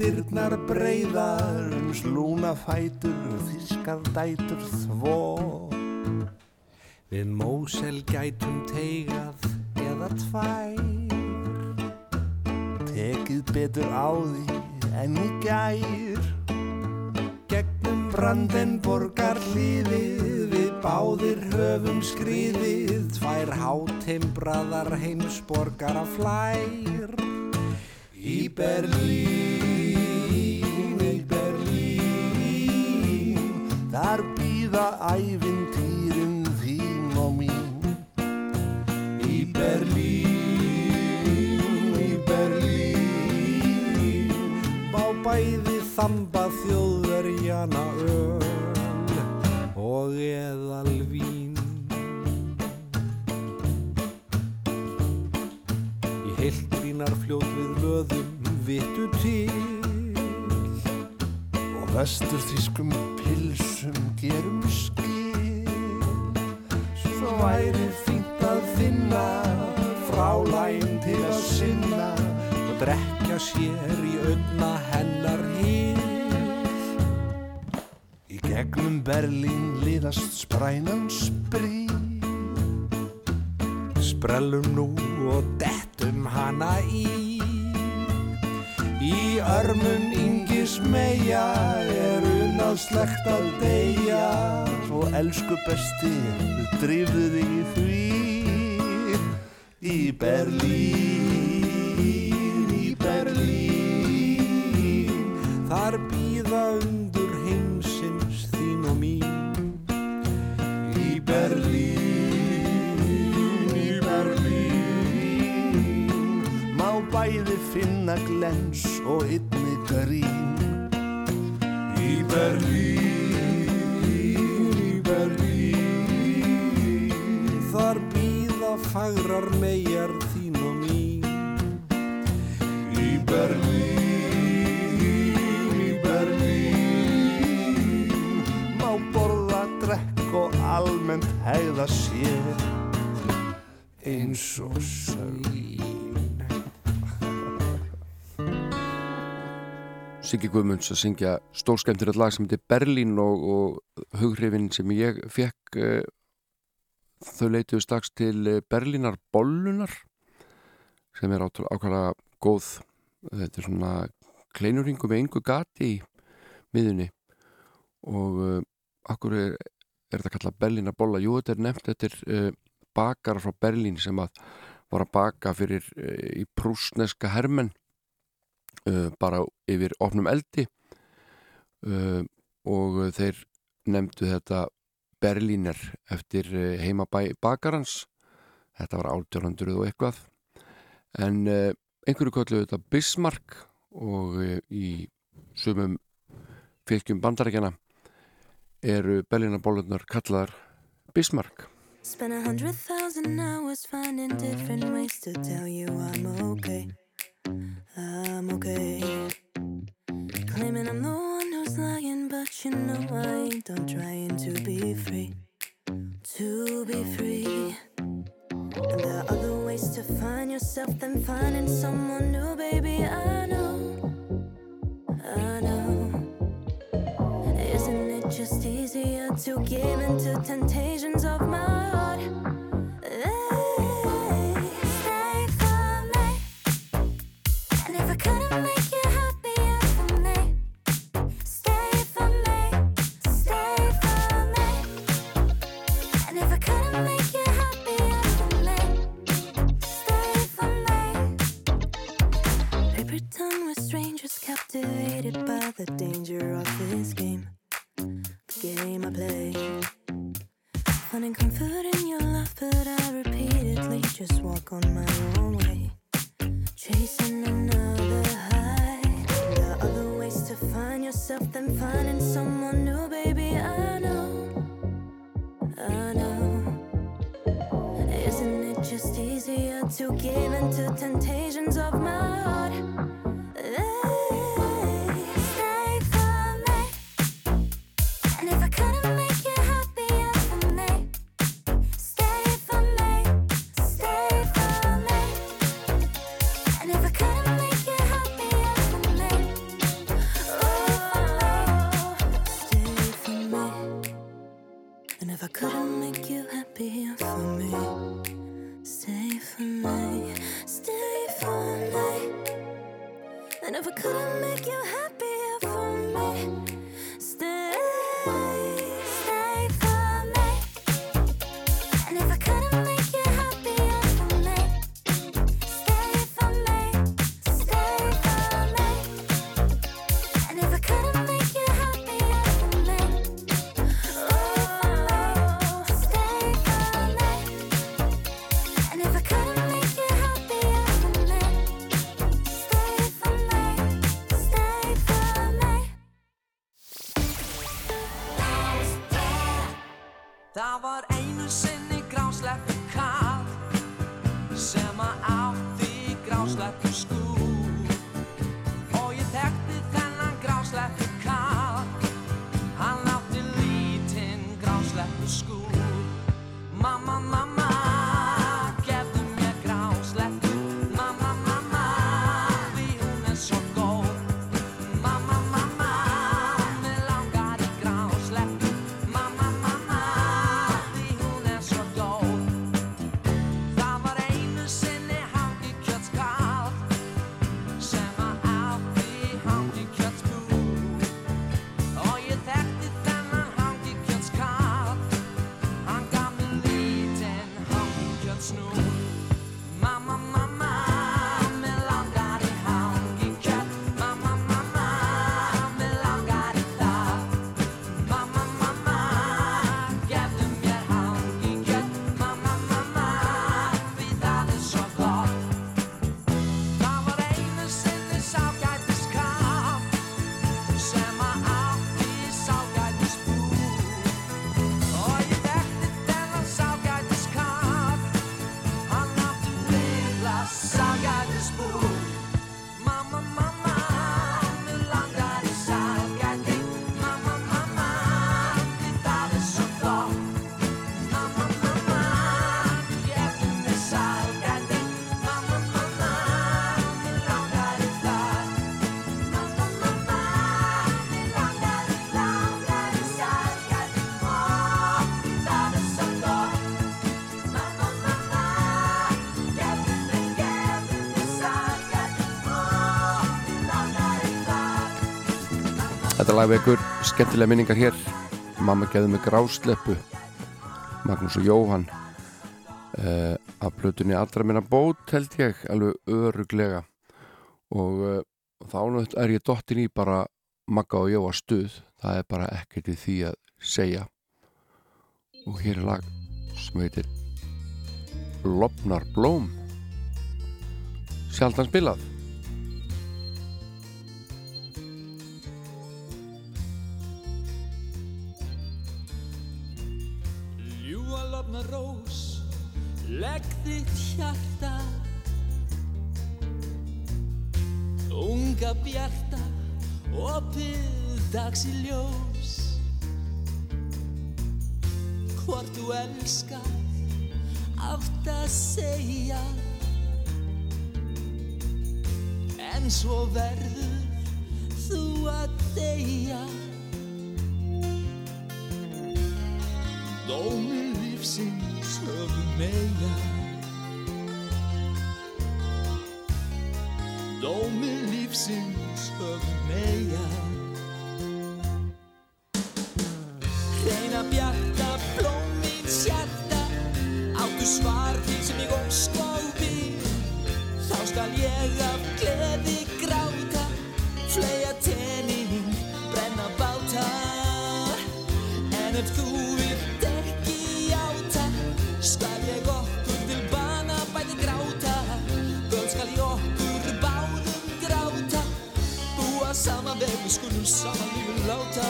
dyrnar breyðar um slúna fætur þískar dætur þvó Við mósel gætum teigað eða tvær. Tekið betur á því en í gær. Gegnum Brandenborgar hlýðið við báðir höfum skriðið Tvær hátimbraðar heimsborgara flær Í Berlín, Þar býða ævintýrin þín og mín. Í Berlín, í Berlín Má bæði þamba þjóðverjana öl og eðal vín Í heilt bínar fljóð við löðum vittu til vestur þýskum pilsum gerum skil. Svo væri fínt að finna frálæn til að sinna og drekja sér í öllna hennar hýr í gegnum Berlín liðast sprænan sprí sprellum nú og dettum hana í Í örmum yngis meja er unnað að deyja. Svo elsku besti, drifðu þig í því. Í Berlín, í Berlín Þar býða undur bæði finna glens og einni grín. Í Berlín, í Berlín Þar býða fagrar megar þín og mín. Í Berlín, í Berlín Má borða, drekk og almennt hegða sér. Eins og sögn Siggi Guðmunds að syngja stórskemmtir lag sem heitir Berlín og, og hughrifin sem ég fekk uh, þau leituðu strax til eh, Berlínar bollunar sem er ákvæmlega góð þetta er svona kleinuringu með yngu gati í miðunni og uh, akkur er, er þetta kallað Berlínar bolla? Jú þetta er nefnt er uh, bakar frá Berlín sem að var að baka fyrir í prúsneska hermenn. uh, bara yfir opnum eldi. Uh, og þeir nefndu þetta Berlíner eftir uh, heimabæ bakarans. Þetta var 1800 og eitthvað. En uh, einhverju kalluðu þetta Bismarck og uh, í sumum fylgjum bandarækjana eru Berlínarbólurnar kallaðar Bismarck. Spent a hundred thousand hours finding different ways to tell you I'm okay. I'm okay. Claiming I'm the one who's lying, but you know I ain't. I'm trying to be free. To be free. And there are other ways to find yourself than finding someone new, baby. I know. I know. Isn't it just easier to give in to temptations of my heart? Captivated by the danger of this game. The game I play. Finding comfort in your love, but I repeatedly just walk on my own way. Chasing another high. There are other ways to find yourself than finding someone new, baby. I know. I know. Isn't it just easier to give in to temptations of my heart? Þetta lag vekur skemmtilega minningar hér. Mamma geði mig grásleppu Magnús og Jóhann uh, af plötunni allra minna bót held ég alveg öruglega og uh, þá er ég dottin í bara Magga og Jóa stuð. Það er bara ekkert í því að segja. Og hér er lag sem heitir Lopnar blóm. Sjaldan spilað legg þitt hjarta Unga bjarta, opið dags í ljós. Hvort þú elskar, átt að segja. En svo verður þú að deyja Dómi lífsins höfum meia Dómi lífsins höfum meia Hreina bjarta blómins hjarta Áttu svar því sem ég ósk og býr Þá skal ég af gleði við skulum sama lífið láta.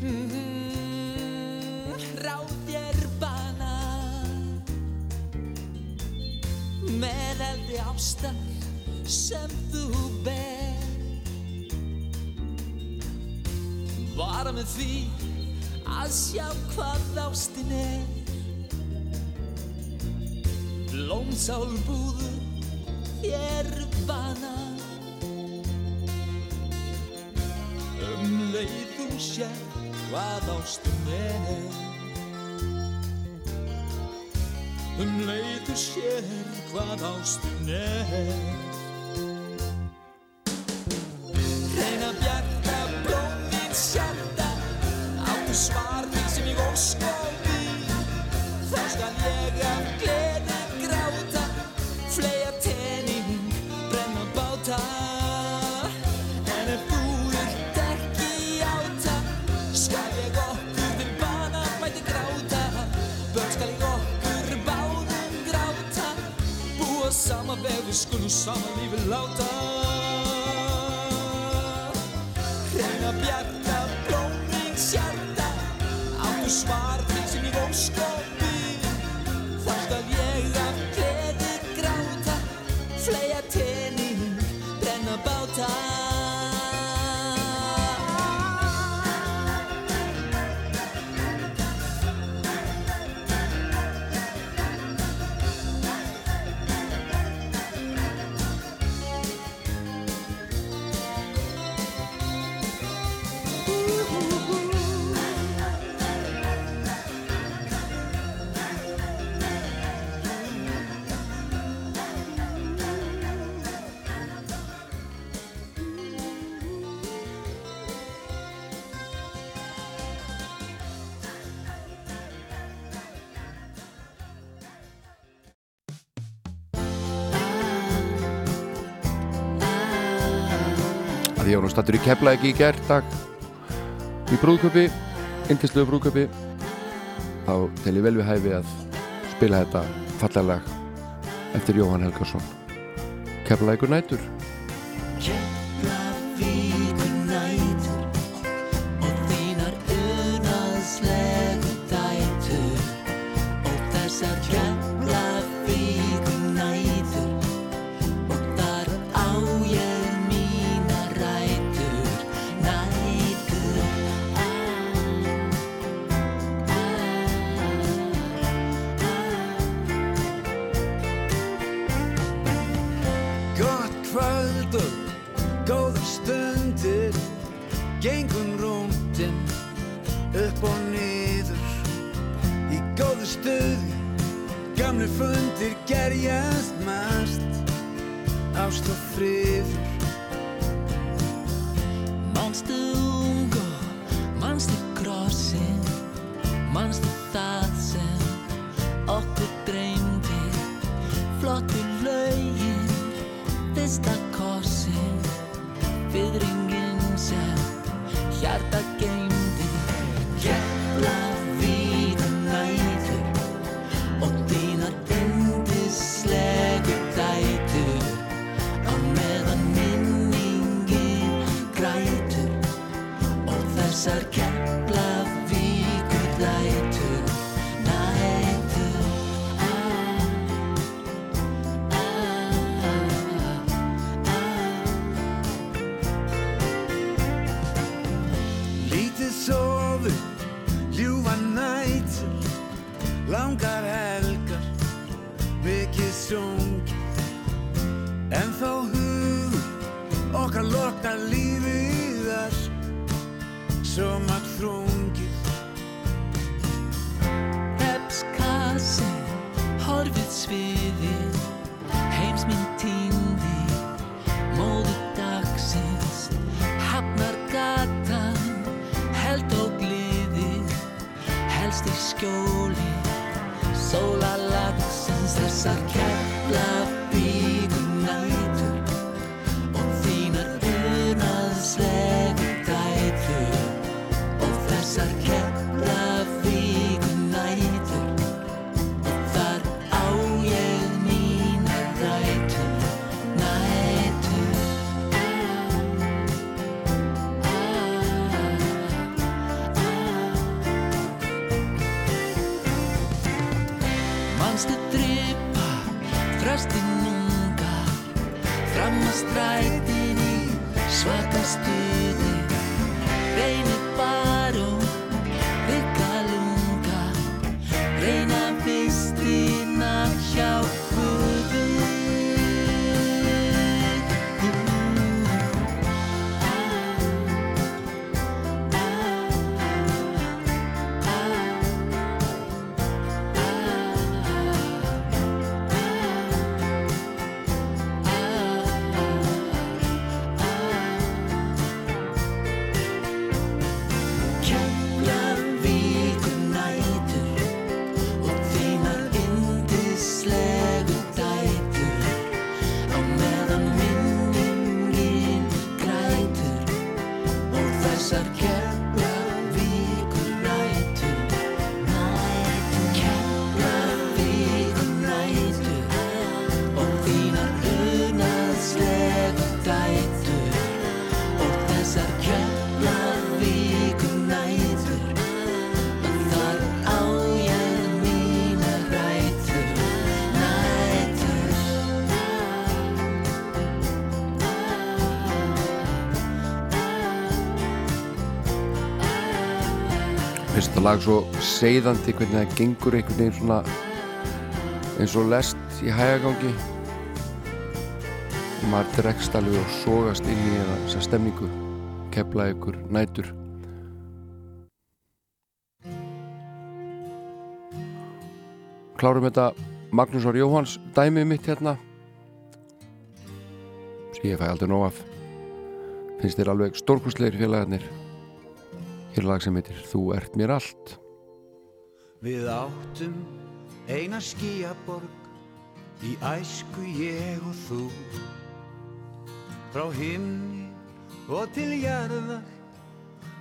Mhm, Ráð þér bana. Með eldi ástar sem þú ber. Bara með því að sjá hvað ástin er. Lónsál búðu þér bana um leið þú sér hvað ástin er. Um leið þú sér hvað ástin er stattur í Keflæk í gerðdag í brúðköpi indisluðu brúðköpi þá tel ég vel við hæfi að spila þetta fallarlag eftir Jóhann Helgarsson Keflækur nætur lag svo seiðandi hvernig það gengur einhvern veginn svona eins og lest í hægagangi. Og maður dregst alveg og sogast inn í þessa stemningu kepla ykkur nætur. Klárum þetta Magnús Ár Jóhans dæmið mitt hérna. Sem ég fæ aldrei nóg af. Finnst þér alveg stórkustleir félagarnir hér lag sem heitir Þú ert mér allt. Við áttum eina skíaborg í æsku ég og þú. Frá himni og til jarðar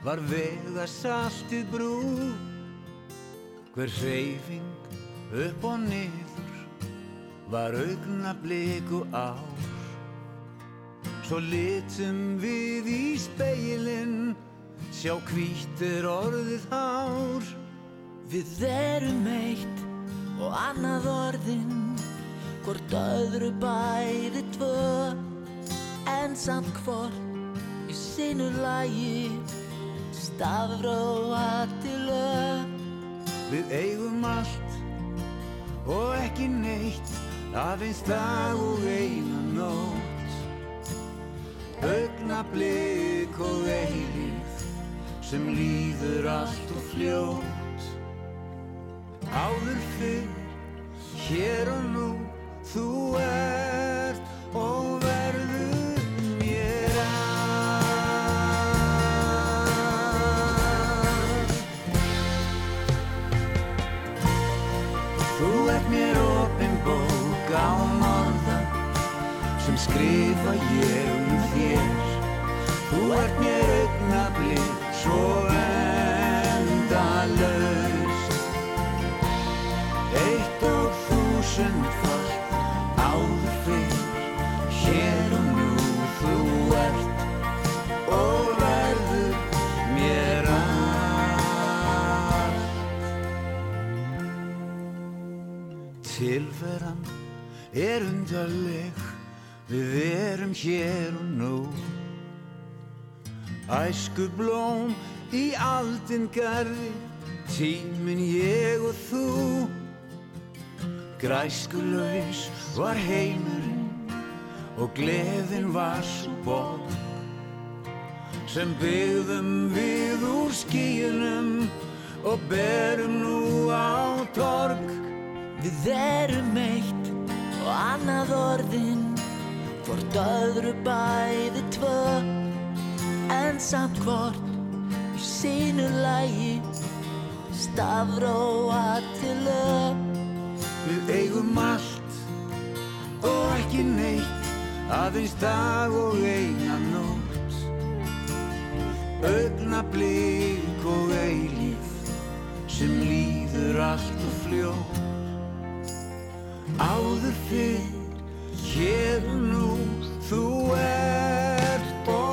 var vega saltið brú. Hver hreyfing upp og niður var augna bliku ár. Svo litum við í speilin sjá hvítir orðið hár. Við erum eitt og annað orðin Hvort öðru bæði tvö. En samt hvort í sinu lagi Stafróa til lög. Við eigum allt og ekki neitt aðeins dag og eina nótt. Augnablik og eilíð sem líður allt og fljótt. Áður fyrr, hér og nú þú ert og verður mér allt. Þú ert mér opin bók á norða sem skrifa ég um þér. Þú ert mér augnablið svo endalaust. Eitt og þúsund fall áður fyrr Hér og nú þú ert og verður mér allt Tilveran er undarleg Við erum hér og nú Æsku blóm í aldin garði Tíminn ég og þú. Græskulaus var heimurinn Og gleðin var svo borg Sem byggðum við úr skíunum Og berum nú á torg. Við erum eitt og annað orðin Hvort öðru bæði tvö En samt hvort í sínu lægi Stafróa til lög. Við eigum allt og ekki neitt Aðeins dag og eina nótt. Augnablík og eilíf Sem líður allt og fljótt. Áður fyrr, hér og nú Þú ert og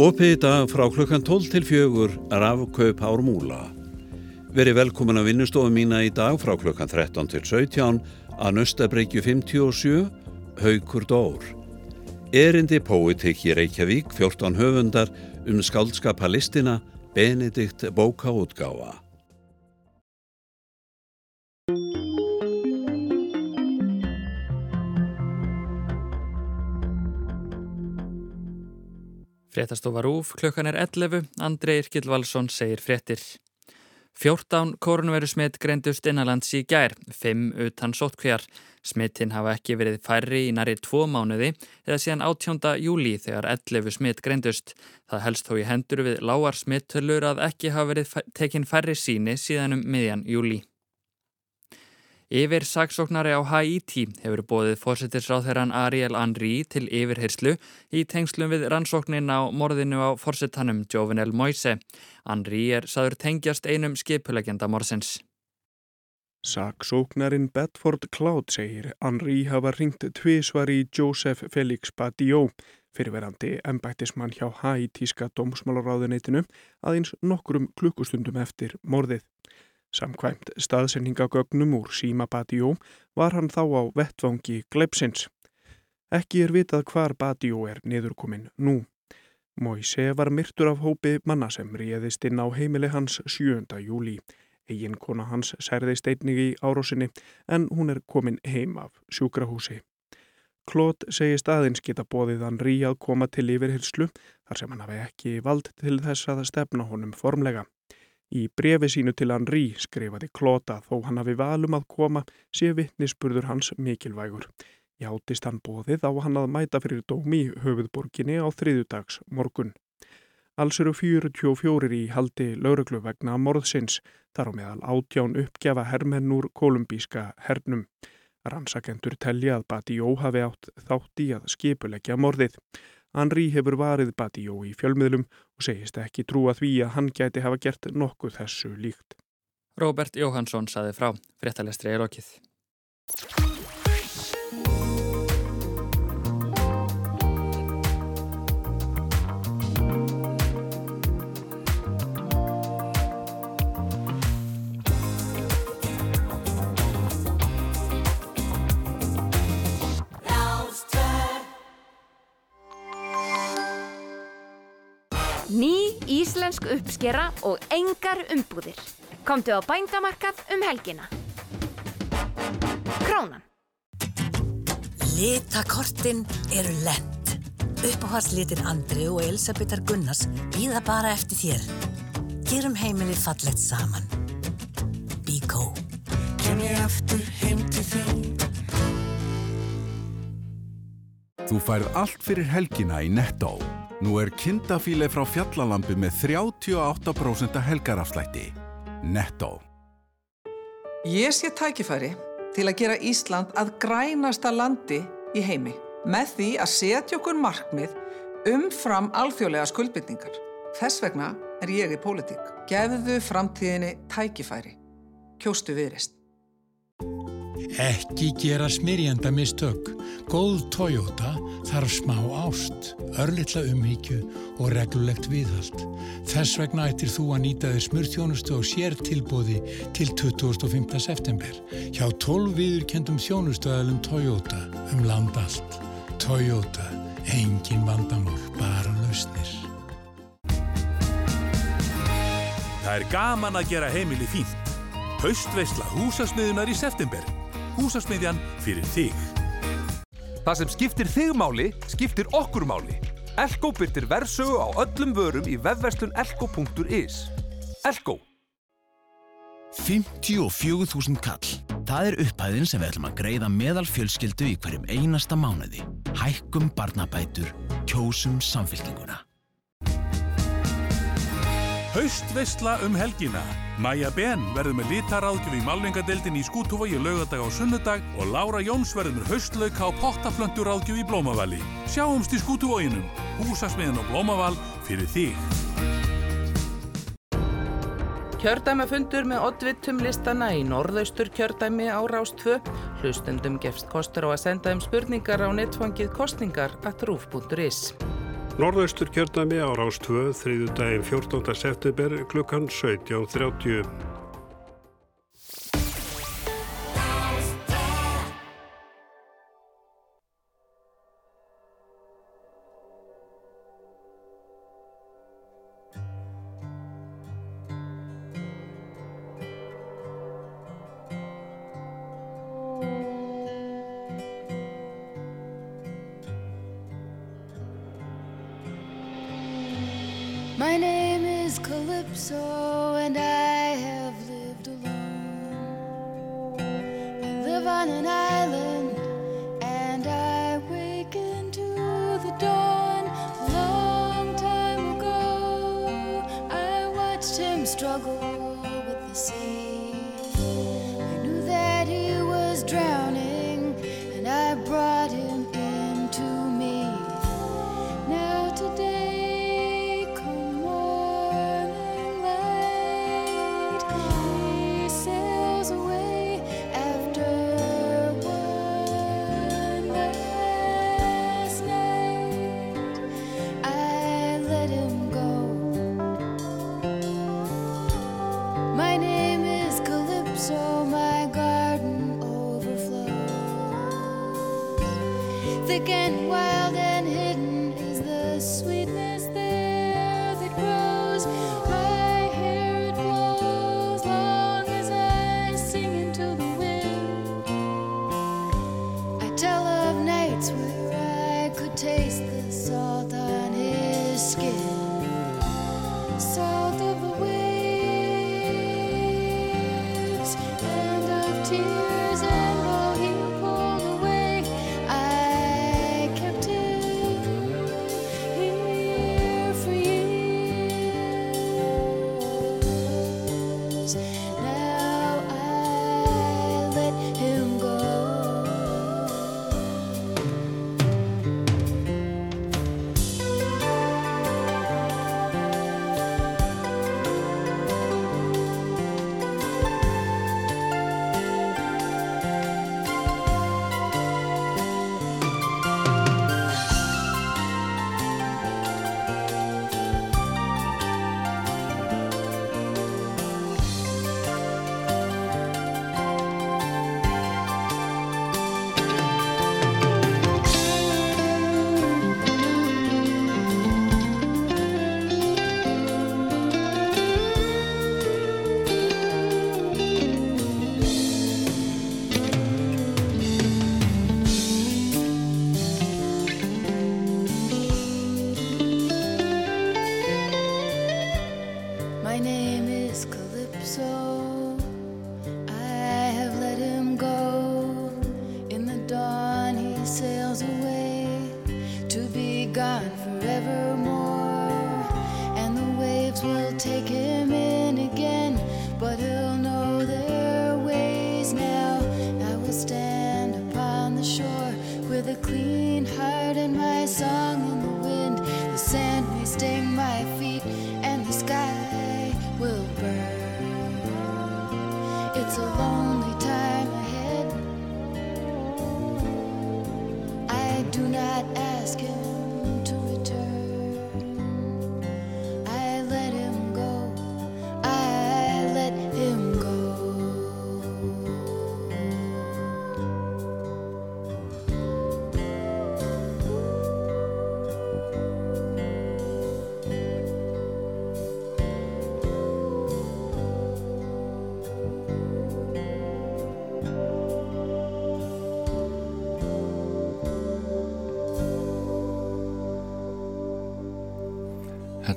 Opið í dag frá klukkan 12 til 4 rafkaup ár múla. Veri velkomin að vinnustofu mína í dag frá klukkan 13 til 17 að Nöstabreykju 57, Haukur Dór. Erindi Poetik í Reykjavík, 14 höfundar um skaldskapa listina Benedikt Bókaútgáfa. Fréttastofa Rúf, klukkan er 11, Andrei Irkil Valsson segir fréttir. 14 koronaviru smitt greindust innanlands í gær, 5 utan sótkvíjar. Smittin hafa ekki verið færri í næri tvo mánuði eða síðan 18. júli þegar 11 smitt greindust. Það helst þó í hendur við lágar smittölur að ekki hafa verið tekin færri síni síðan um miðjan júli. Yfir saksóknari á Haiti hefur bóðið fórsettisráþherran Ariel Henry til yfirherslu í tengslum við rannsóknin á morðinu á fórsettanum Jovenel Moise. Henry er saður tengjast einum skipulegenda morsins. Saksóknarin Bedford Cloud segir Henry hafa ringt tvísvar í Joseph Felix Badiou, fyrirverandi embættismann hjá Haitíska dómsmálaráðuneytinu aðeins nokkrum klukkustundum eftir morðið. Samkvæmt staðsendingagögnum úr Sima Badiou var hann þá á vettvangi gleipsins. Ekki er vitað hvar Badiou er niðurkomin nú. Moise var myrtur af hópi manna sem réðist inn á heimili hans 7. júli. Egin kona hans særðist einnig í árásinni en hún er komin heim af sjúkrahúsi. Claude segist aðeins geta bóðið Henri að koma til yfirhyrslu þar sem hann hafi ekki vald til þess að stefna honum formlega. Í brefi sínu til Henri skrifaði að þó hann hafi valum að koma sé vittnisspurður hans mikilvægur. Játist hann bóðið á hann að mæta fyrir dómi höfuðborginni á þriðudags morgun. Alls eru 44 í haldi lauruglu vegna morðsins, þar á meðal átján uppgjafa hermenn úr kolumbíska hernum. Rannsakendur telja að Badió hafi átt þátt í að skipuleggja morðið. Henri hefur varið Badió í fjölmiðlum og segist ekki trúa því að hann gæti hafa gert nokkuð þessu líkt. Róbert Jóhansson saði frá, fréttalestri er okkið. Íslensk uppskera og engar umbúðir. Komdu á bændamarkað um helgina. Krónan. Litakortin eru lent. Uppáhaldslitin Andri og Elisabethar Gunnars býða bara eftir þér. Gerum heimilið fallegt saman. Bíkó. Kem ég aftur heim til þín Þú færð allt fyrir helgina í Netto. Nú er kindafíle frá fjallalambi með 38% helgarafslætti. Netto. Ég sé tækifæri til að gera Ísland að grænasta landi í heimi með því að setja okkur markmið umfram alþjóðlega skuldbyrningar. Þess vegna er ég í pólitík. Gefðu framtíðinni tækifæri. Kjóstu viðrist. Ekki gera smyrjanda mistök. Góð Toyota þarf smá ást, örlittla umhyggju og reglulegt viðhald. Þess vegna ættir þú að nýta þér smurþjónustu og sér tilbóði til 25. september. Hjá 12 viðurkendum þjónustöðalum Toyota um land allt. Toyota, engin vandamál, bara lausnir. Það er gaman að gera heimili fínt. Haustveisla húsasmiðunar í september. Húsasmiðjan fyrir þig. Það sem skiptir þig máli, skiptir okkur máli. Elko byrtir verðsögu á öllum vörum í vefverslun elko.is. Elko. 54.000 kall. Það er upphæðin sem við ætlum að greiða meðal fjölskyldu í hverjum einasta mánuði. Hækkum barnabætur, kjósum samfélkinguna. Haustveisla um helgina. Maja Ben verður með litaráðgjöf í Malvingadeildin í Skútuvogi lögadag á sunnudag og Lára Jóns verður með haustlauka og pottaflönduráðgjöf í Blómavalli. Sjáumst í Skútuvoginum. Húsasmiðin og Blómaval fyrir þig. Kjördæmafundur með oddvittum listana í norðaustur kjördæmi á Rás 2. Hlustundum gefst kostur á að senda um spurningar á netfangið kostningar at rúf.is. Norðaustur kjördæmi á Rás 2, þriðu daginn 14. september klukkan 17.30.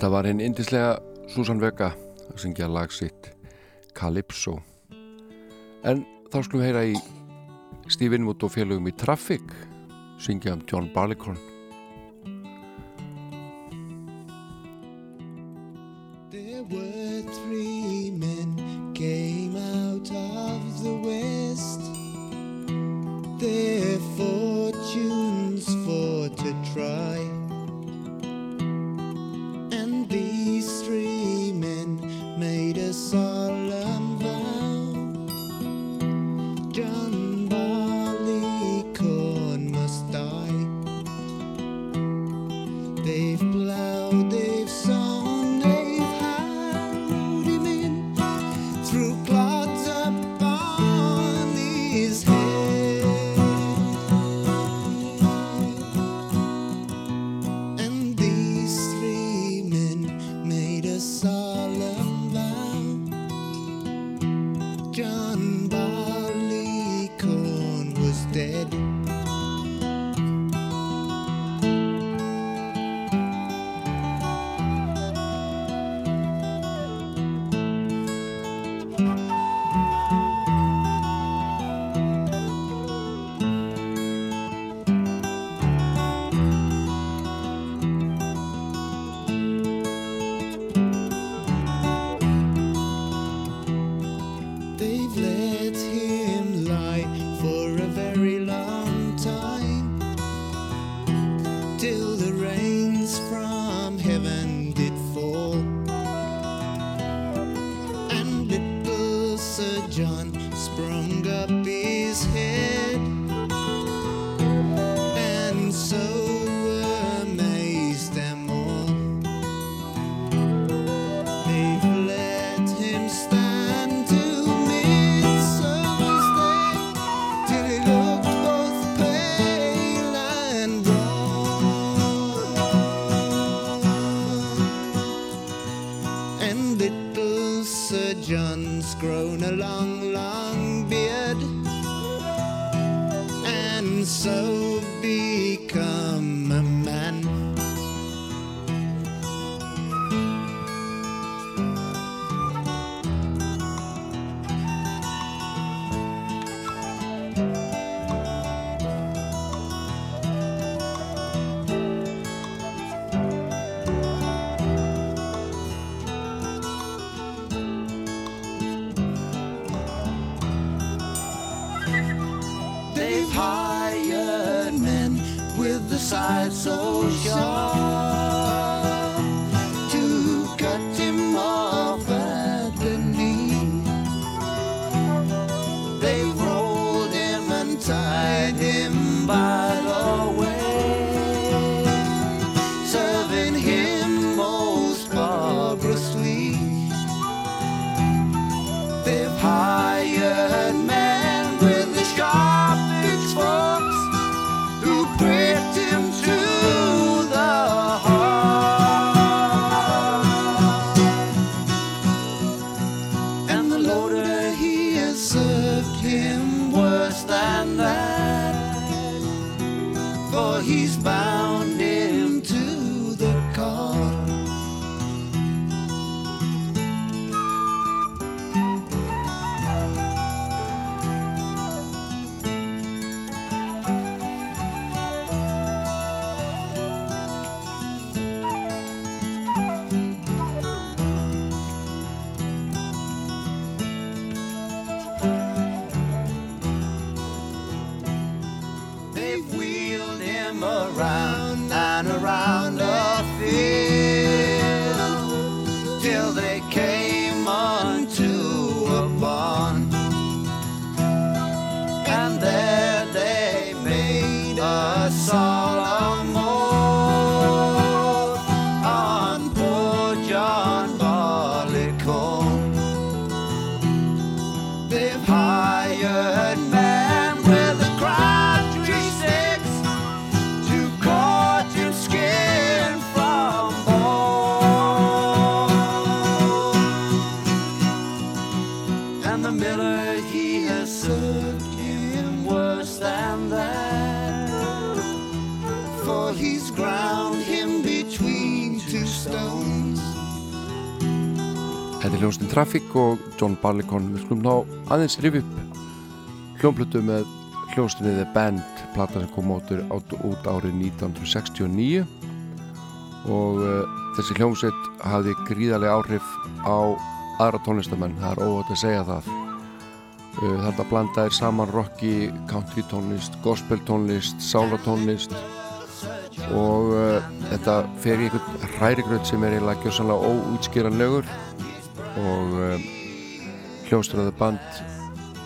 Þetta var hinn indislega Susan Vega að syngja lag sitt Calypso. En þá skulum við heyra í Stephen Wood og félögum í Traffic syngja um John Barleycorn. through Barleycorn við skulum ná aðeins rif upp hljómplötu með hljómsninni The Band plata sem kom út, út árið 1969 og uh, þessi hljómsveit hafði gríðarlega áhrif á aðra tónlistamenn, það er óvægt að segja það. Uh, þetta blandaðir saman rocki, country tónlist gospel tónlist, sálatónlist og uh, þetta fer í einhvern hrærigröð sem er eiginlega gjössanlega óútskýranlegur. Og uh, hljómsveitraði band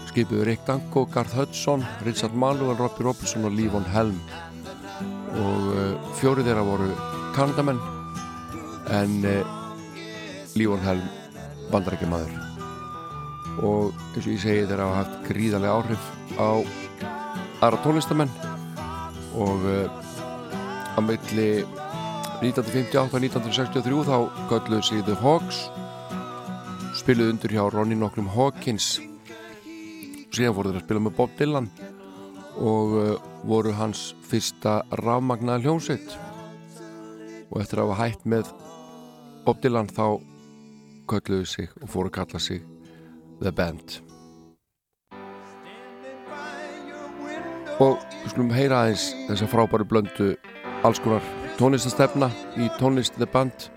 skipuðu Rick Danko, Garth Hudson Richard Manuel, Robbie Robertson og Lívon Helm. Og uh, fjórið þeirra voru Kanadamenn en uh, Lívon Helm bandarækja maður og eins og ég segi þeirra hafa haft gríðarlega áhrif á aðra tónlistamenn. Og á milli 1958 og 1963 þá gölluðu sig The Hogs spiluðu undir hjá Ronny nokkrum Hawkins. Síðan voru þeir að spila með Bob Dylan og uh, voru hans fyrsta rafmagnaða hljómsveit. Og eftir að hafa hætt með Bob Dylan þá kölluðu sig og fóru að kalla sig The Band. Og við skulum heyra aðeins þessa frábæru blöndu alls konar tónlistastefna í tónlist The Band.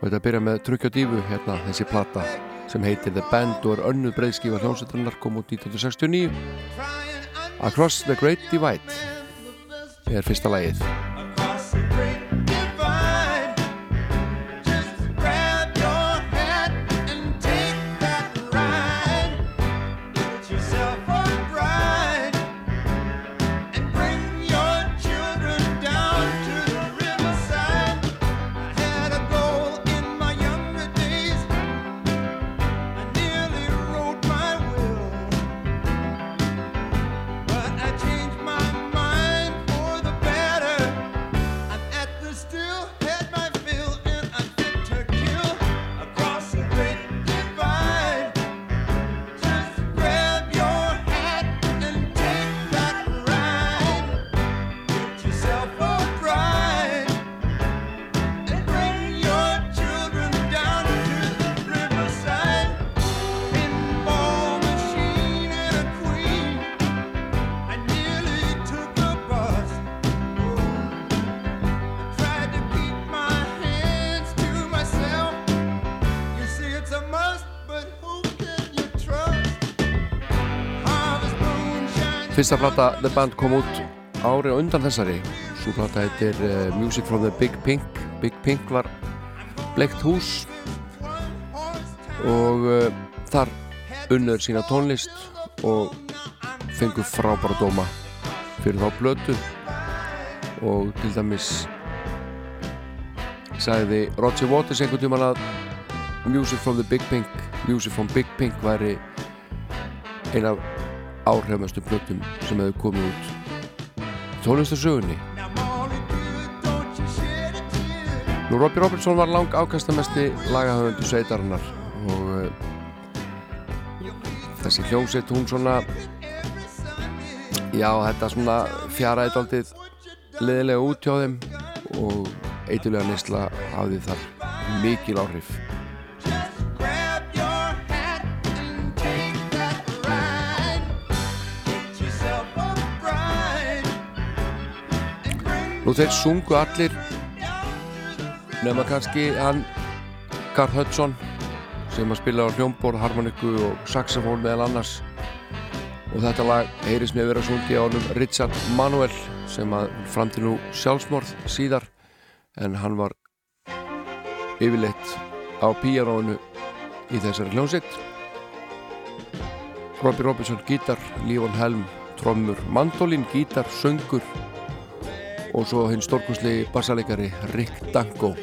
Og þetta byrja með Trukja Dífu hérna þessi plata sem heitir The Band og er önnuð breyðskífa hljómsveiturinnar kom út 1969 Across the Great Divide er fyrsta lægið Fyrsta plata The Band kom út ári og undan þessari. Svo plata heitir uh, Music from the Big Pink. Big Pink var bleikt hús og uh, þar unnur sína tónlist og fengur frábæra dóma fyrir þá blötu og til dæmis sagði Roger Waters einhvern tíman að Music from the Big Pink Music from Big Pink væri eina af áhrifamestu plötum sem hefur komið út. Tónlistarsögunni Nú Robbie Robertson var lang ákastamesti lagahöfundu sveitarinnar og uh, þessi hljómsett hún svona já þetta svona fjara eitthaldið leðilega út hjá þeim og eitthulega neysla hafði þar mikil áhrif Nú þeir sungu allir nema kannski hann Carl Hudson sem að spila á hljómborð, harmoniku og saxofón meðal annars. Og þetta lag heyris með vera sungi á honum Richard Manuel sem að framti nú sjálfsmorð síðar en hann var yfirleitt á píjarónu í þessari hljómsitt Robbie Robinson gítar, Lífon Helm trommur, mandolin, gítar, söngur og svo hinn stórkosli bassalegari Rick Danko.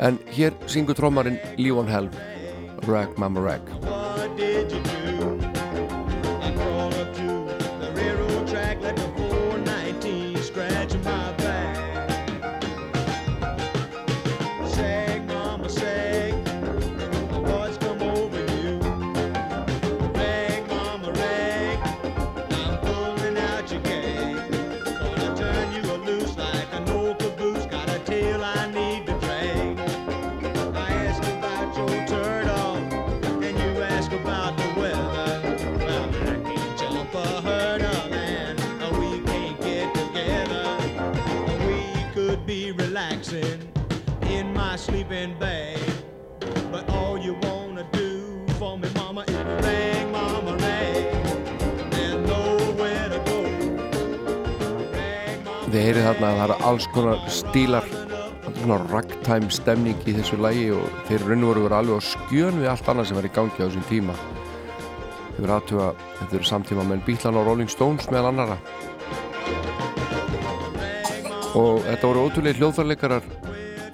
En hér syngur trommarinn Lífon Helm Rag Mama Rag heyrið þarna að það eru alls konar stílar svona ragtime stemning í þessu lægi og þeir raun og voru verið alveg á skjön við allt annað sem var í gangi á þessum tíma. Þau verið aðtuga, þetta eru samtíma með Beatlan og Rolling Stones meðal annara og þetta voru ótrúlega hljóðfærleikarar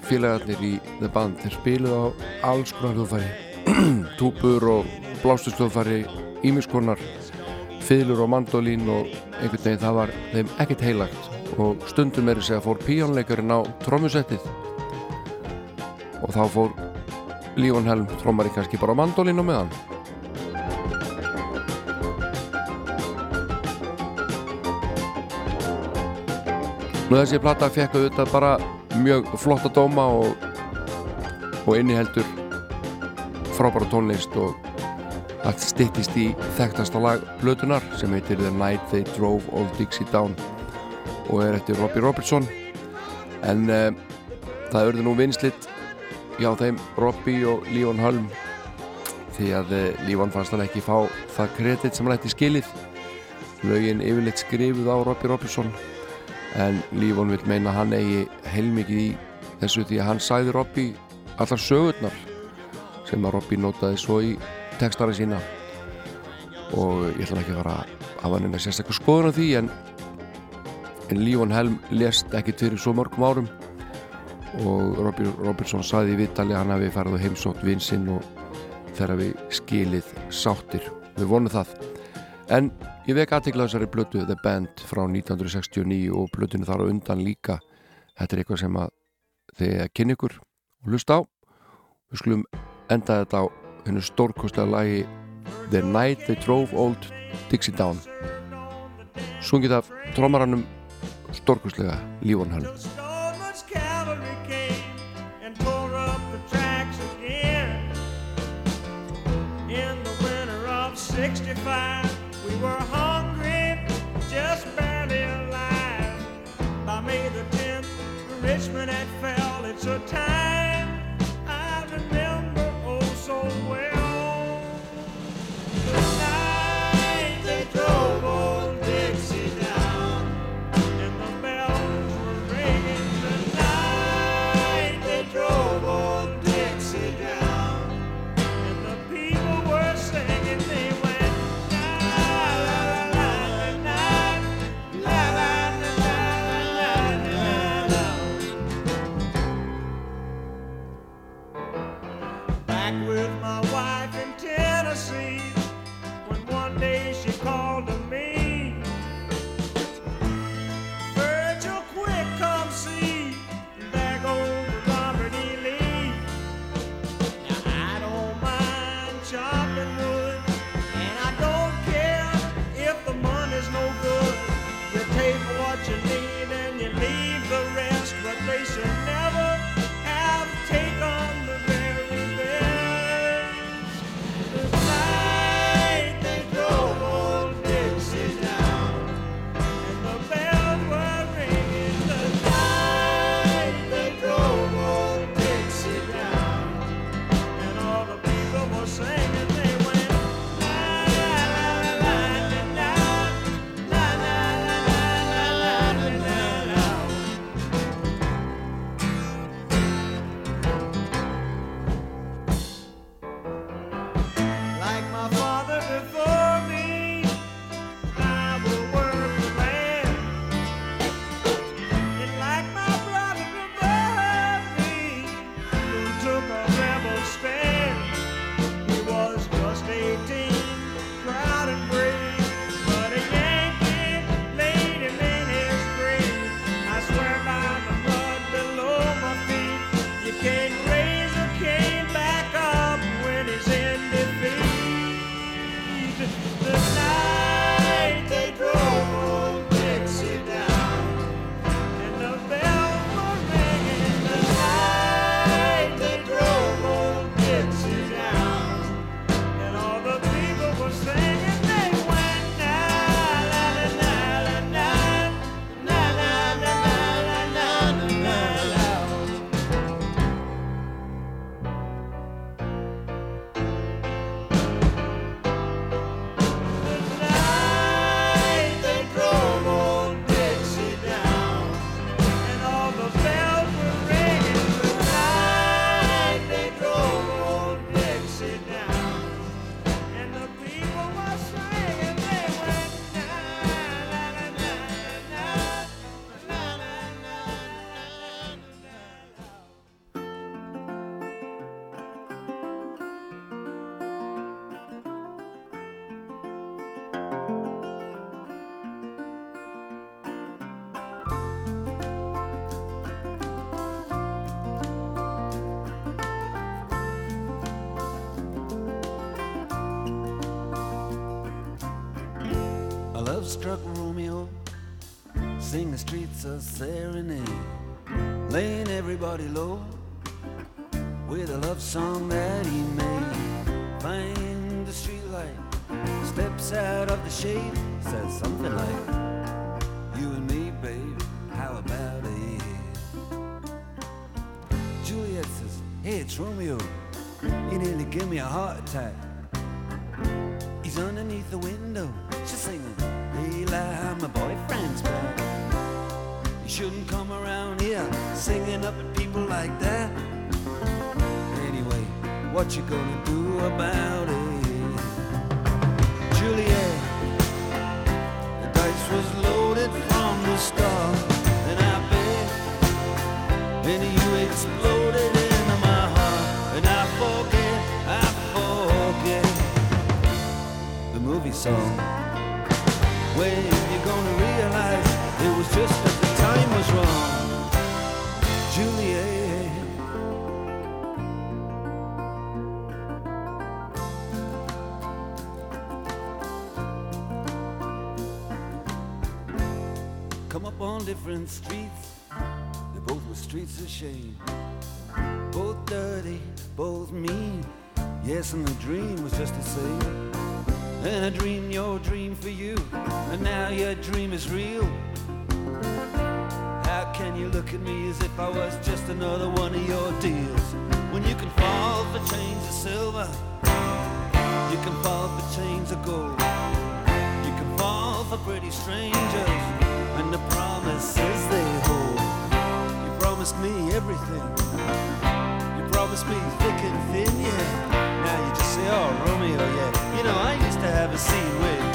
félagarnir í The Band. Þeir spiluðu á alls konar hljóðfæri (clears throat) túpur og blástushljóðfæri ímiskonar fiðlur og mandolín og einhvern veginn það var þeim ekkert heilagt og stundum er þess að fór píjónleikarinn á trómusettið og þá fór Lífon Helm trómari kannski bara og meðan Nú þessi plata fekk auðvitað bara mjög flotta dóma og, og inniheldur frábæra tónlist og það stittist í þekktasta lag Plötunar sem heitir The Night They Drove Old Dixie Down og er eftir Robbie Robertson. En uh, það örði nú vinslitt hjá þeim Robbie og Lífon Hölm því að uh, Lífon fannst hann ekki fá það kredit sem hann ætti skilið. Lögin yfirleitt skrifuð á Robbie Robertson en Lífon vil meina að hann eigi heilmikið í þessu því að hann sæði Robbie allar sögurnar sem að Robbie notaði svo í textara sína. Og ég ætla ekki að fara að hafa neina sérstaklega skoðun á því en, en Lífon Helm lest ekki fyrir svo mörgum árum. Og Robbie Robertson saði í vittali að hann hafi farið á heimsótt vinsinn og þegar við skilið sáttir. Við vonum það. En ég vek aðtikla þessari blötu The Band frá 1969 og blötunu þar á undan líka. Þetta er eitthvað sem að þið kynni ykkur og hlusta á. Við skulum enda þetta á hennu stórkostlega lagi The Night They Drove Old Dixie Down. Sungið af trómaranum stórkuslega lífan hann We were hungry, just barely alive. By May the 10th, Richmond had fell. It's a time. A serenade, laying everybody low with a love song that he made. Find the streetlight, steps out of the shade, says something like, "You and me, babe, how about it?" Juliet says, "Hey, it's Romeo. You nearly give me a heart attack." He's underneath the window. She's singing, Eli, my boyfriend's back. Shouldn't come around here singing up at people like that. Anyway, what you gonna do about it? Juliet, the dice was loaded from the start, and I bet, and you exploded into my heart, and I forget, I forget the movie song. When you gonna realize it was just time was wrong, Juliet. Come up on different streets, they both were streets of shame. Both dirty, both mean. Yes, and the dream was just the same. And I dreamed your dream for you, and now your dream is real. Can you look at me as if I was just another one of your deals? When you can fall for chains of silver, you can fall for chains of gold. You can fall for pretty strangers, and the promises they hold. You promised me everything. You promised me thick and thin, yeah. Now you just say, oh, Romeo, yeah. You know, I used to have a scene with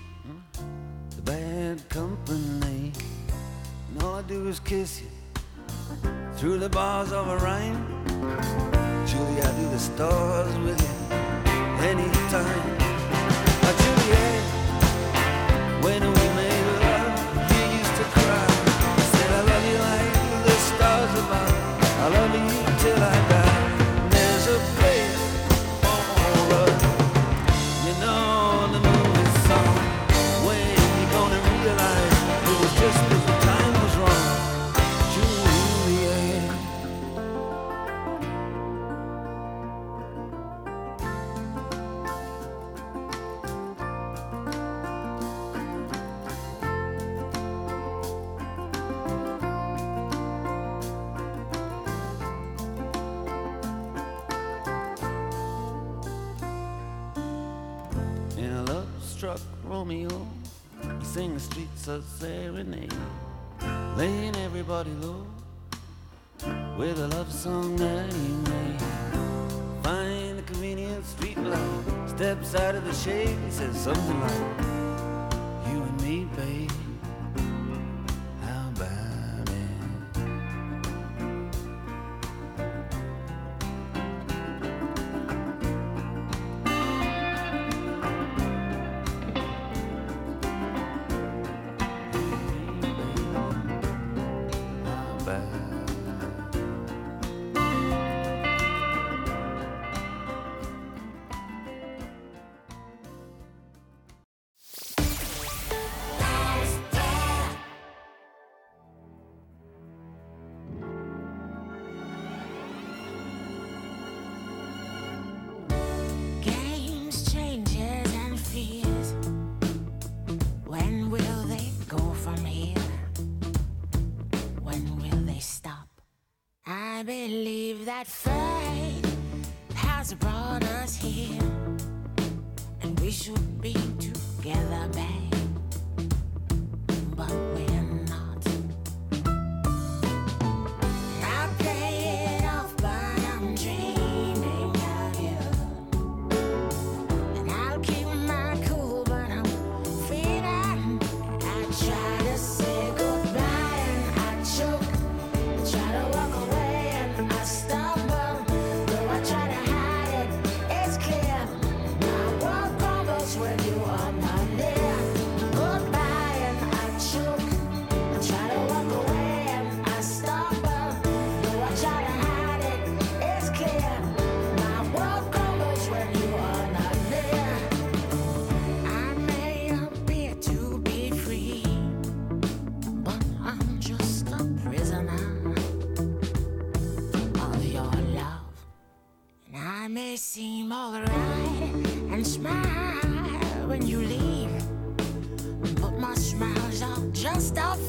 bad company. And all I do is kiss you through the bars of a rhyme. Julie, I do the stars with you anytime. Now, Juliet, when we made love, you used to cry. You said, I love you like the stars above. I love you till I everybody low with a love song that he made. Find a convenient street light, steps out of the shade, he says something like, "You and me, babe,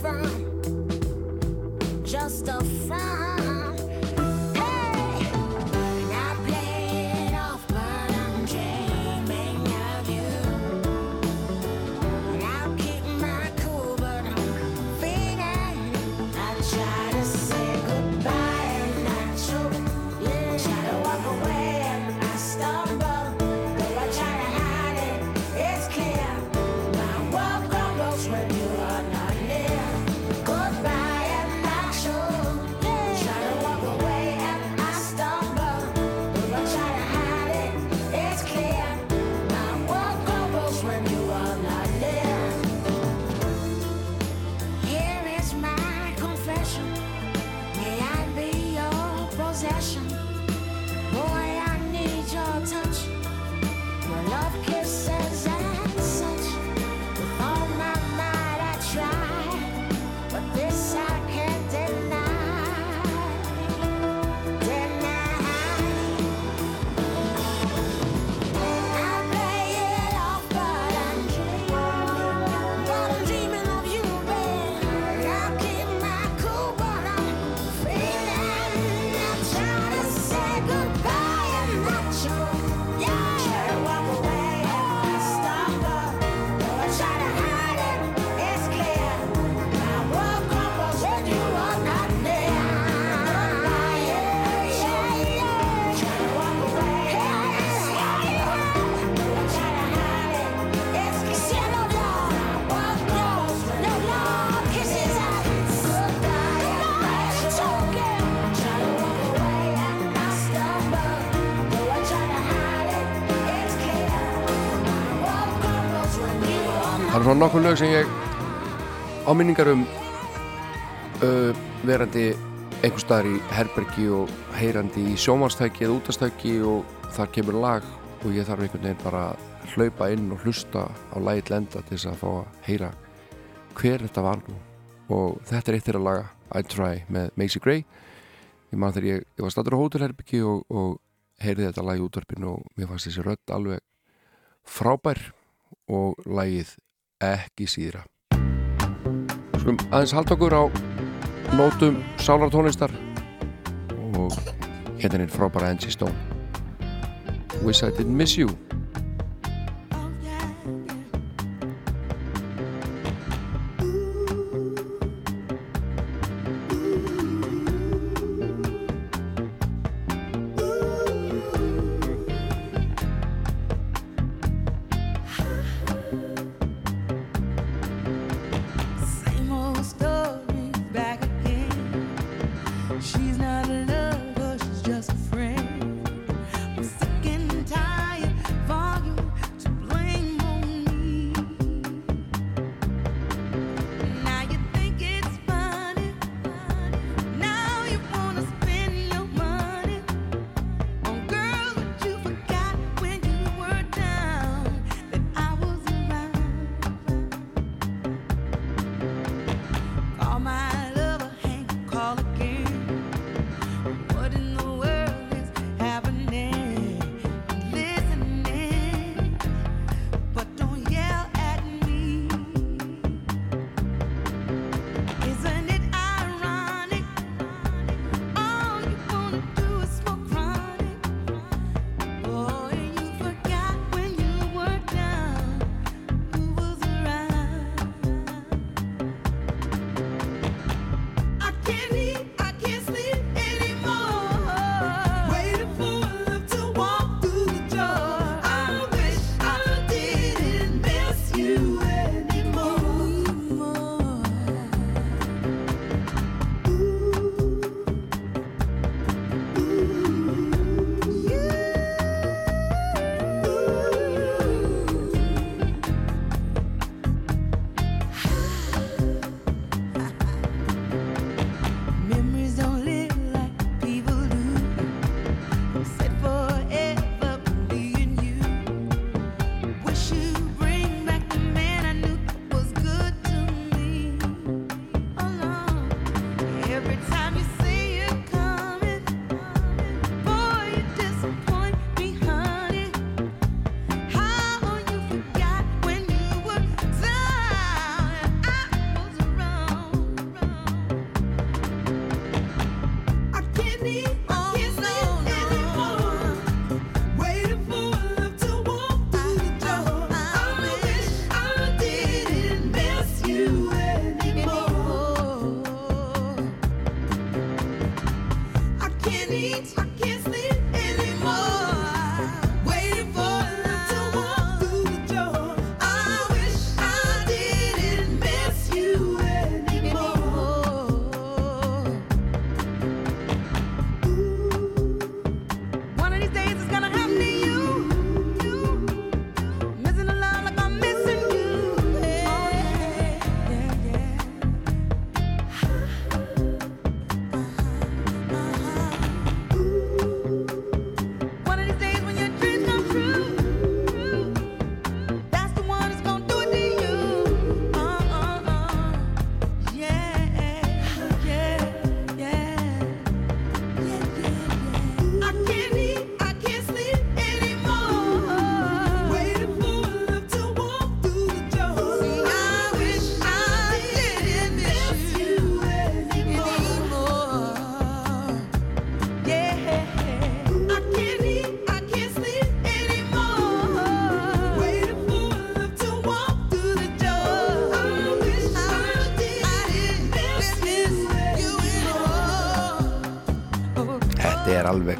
fine. Just a svona nokkur lög sem ég áminningar um uh, verandi einhver staðar í herbergi og heyrandi í sjómanstæki eða útastæki og þar kemur lag og ég þarf einhvern veginn bara að hlaupa inn og hlusta á lagið lenda til þess að fá að heyra hver þetta var nú. Og þetta er eitt þeirra laga I Try með Macy Gray. Ég man þegar ég, ég var statur á hótelherbyggi og, og heyrði þetta lag í útvarpinu og mér fannst þessi rödd alveg frábær og lagið ekki síðra. Skulum aðeins halda okkur á nótum sálartónlistar og hérna er frábæra Angie Stone. Wish I Didn't Miss You.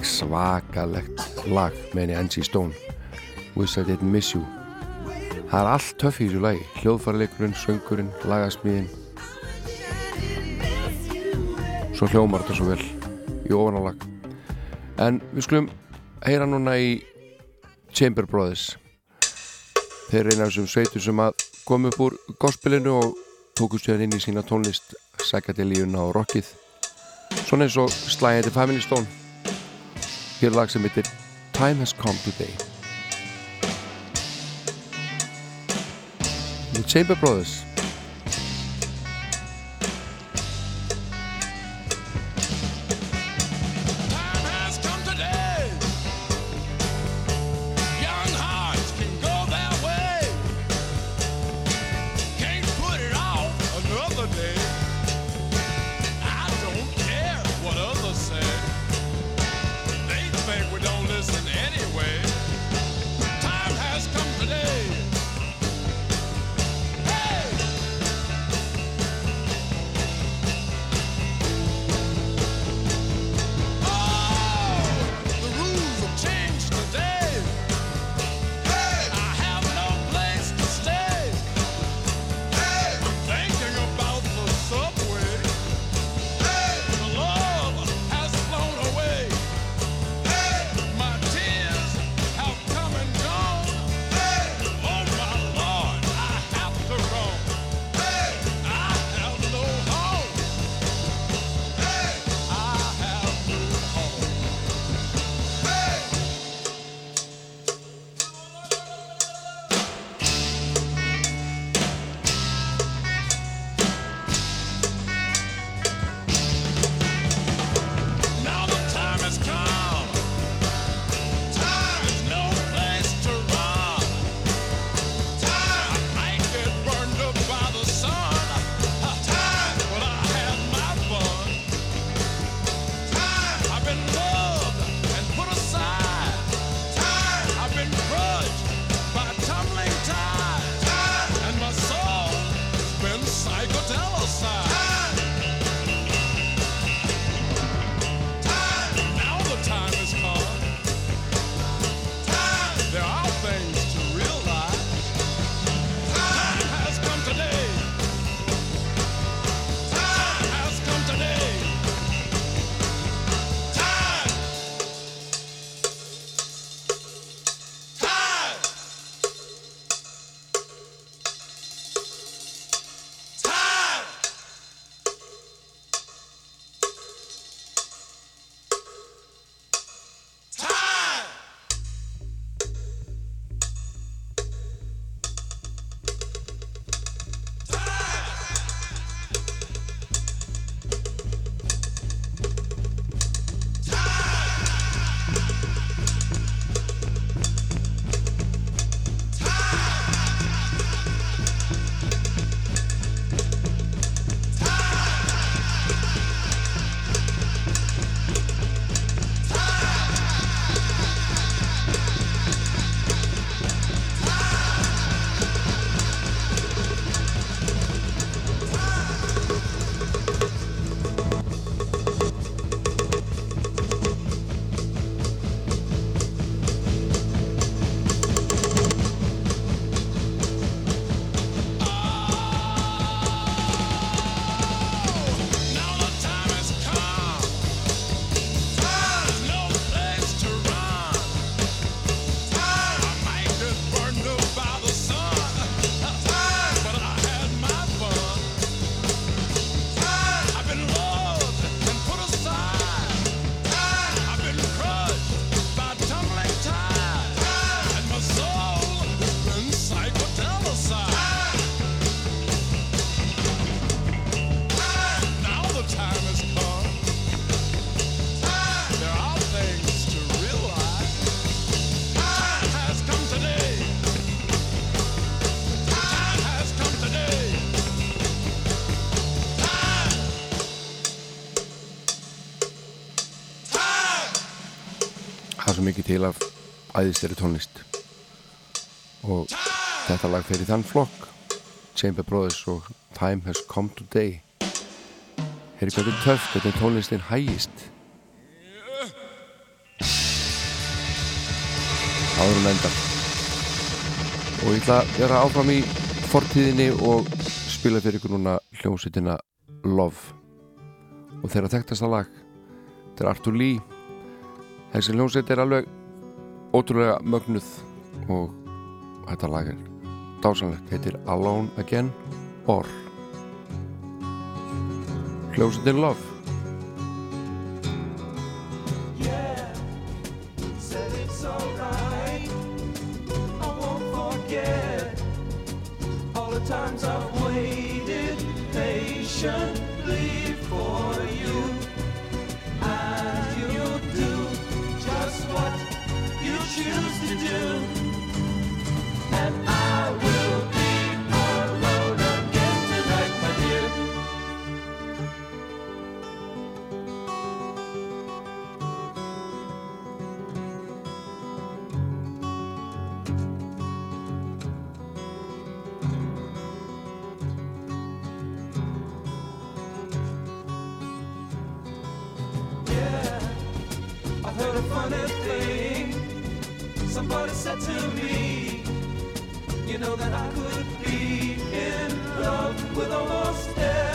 alveg svakalegt lag meðin Enzi Stone. Wish I Didn't Miss You. Það er allt töff í þessu lagi. Hljóðfarleikurinn, söngurinn, lagasmíðin. Svo hljómar þetta svo vel í ofanálag. En við skulum heyra núna í Chamber Brothers. Þeir reyna þessum sveitur sem að kom upp úr gospelinu og tókust hérna inn í sína tónlist sækjadilíuna og rockið. Svona eins og slæði þetta Family Stone hér lag sem heitir Time Has Come Today. The Chamber Brothers. Æðisteri tónlist. Og þetta lag fer í þann flokk Chamber Brothers og Time Has Come Today. Heyri hvað þetta er töff, þetta er tónlistin hægist. Áður en endar og ég ætla að vera áfram í fortíðinni og spila fyrir ykkur núna hljómsveitina Love. Og þeirra þekktasta lag þetta er Arthur Lee. Þessi hljómsveit er alveg ótrúlega mögnuð og þetta lag er dásanlegt heitir Alone Again or hljómsveitin Love. Yeah, said it's alright. I won't forget all the times I've waited patiently choose to do. Somebody said to me, you know that I could be in love with almost everyone.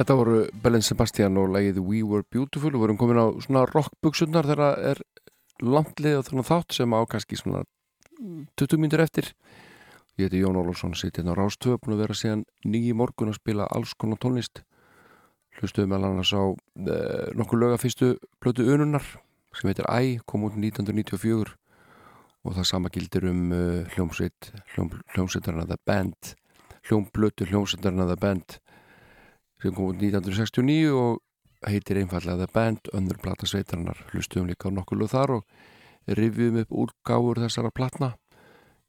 Þetta voru Belen Sebastian og lagið We Were Beautiful. Og vorum komin á svona rockbuksunar þegar það er landlið og þannig þátt sem á kannski svona 20 mínútur eftir. Ég heiti Jón Ólafsson, sitt hérna á búin að vera síðan nýji morgun að spila alls konar tónlist. Hlustuðum meðal annars á eh, nokkur löga fyrstu blötu ununar sem heitir Æ, kom út 1994 og það sama gildir um uh, hljómsveit hljóm, hljómsveitarna The Band. Hljómblötu hljómsveitarna The Band sem kom út 1969 og heitir einfallega The Band önnur plata sveitarnar hlustuðum líka á nokkuð lög þar og rifjum upp úrgáfur þessara platna.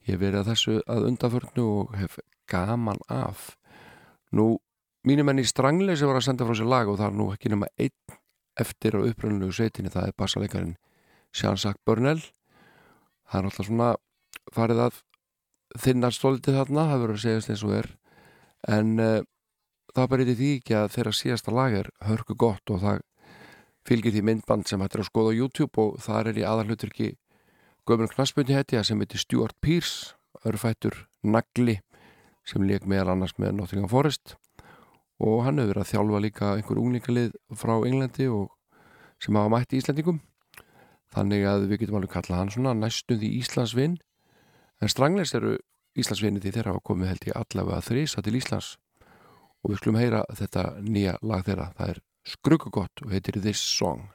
Ég verið að þessu að undaförnu og hef gaman af. Nú, mínum enn í strangleysi var að senda frá sér lag og það er nú ekki nema einn eftir á upprönnulegu sveitinni það er bassalegarinn Sjansak Börnell það er alltaf svona farið að þinna stoltið þarna, það verður að segjast eins og er. En uh, það eitthvað því ekki að þeirra síðasta lag er hörku gott og það fylgir því myndband sem hættir að skoða á YouTube og þar er í aðalhutur ekki gömur knaspunni hetja sem heitir Stuart Pearce örfættur Nagli sem leik meðal annars með Nottingham Forest og hann hefur verið að þjálfa líka einhver unglingalið frá Englandi og sem hafa mætt í Íslandingum þannig að við getum alveg kallað hann svona næstuði Íslandsvinn en stranglegs eru Íslandsvinni því þeirra hafa komið held ég allavega þrýsa til Íslands og við skulum heyra þetta nýja lag þeirra. Það er skrugugott og heitir This Song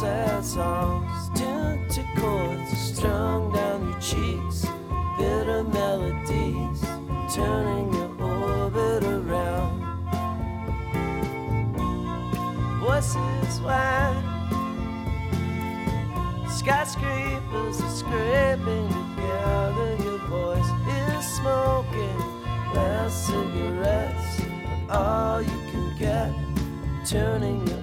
sad, songs. Tuned to chords strung down your cheeks, bitter melodies, turning your orbit around. voices whine. Skyscrapers are scraping together. Your voice is smoking. Last cigarettes are all you can get. Turning your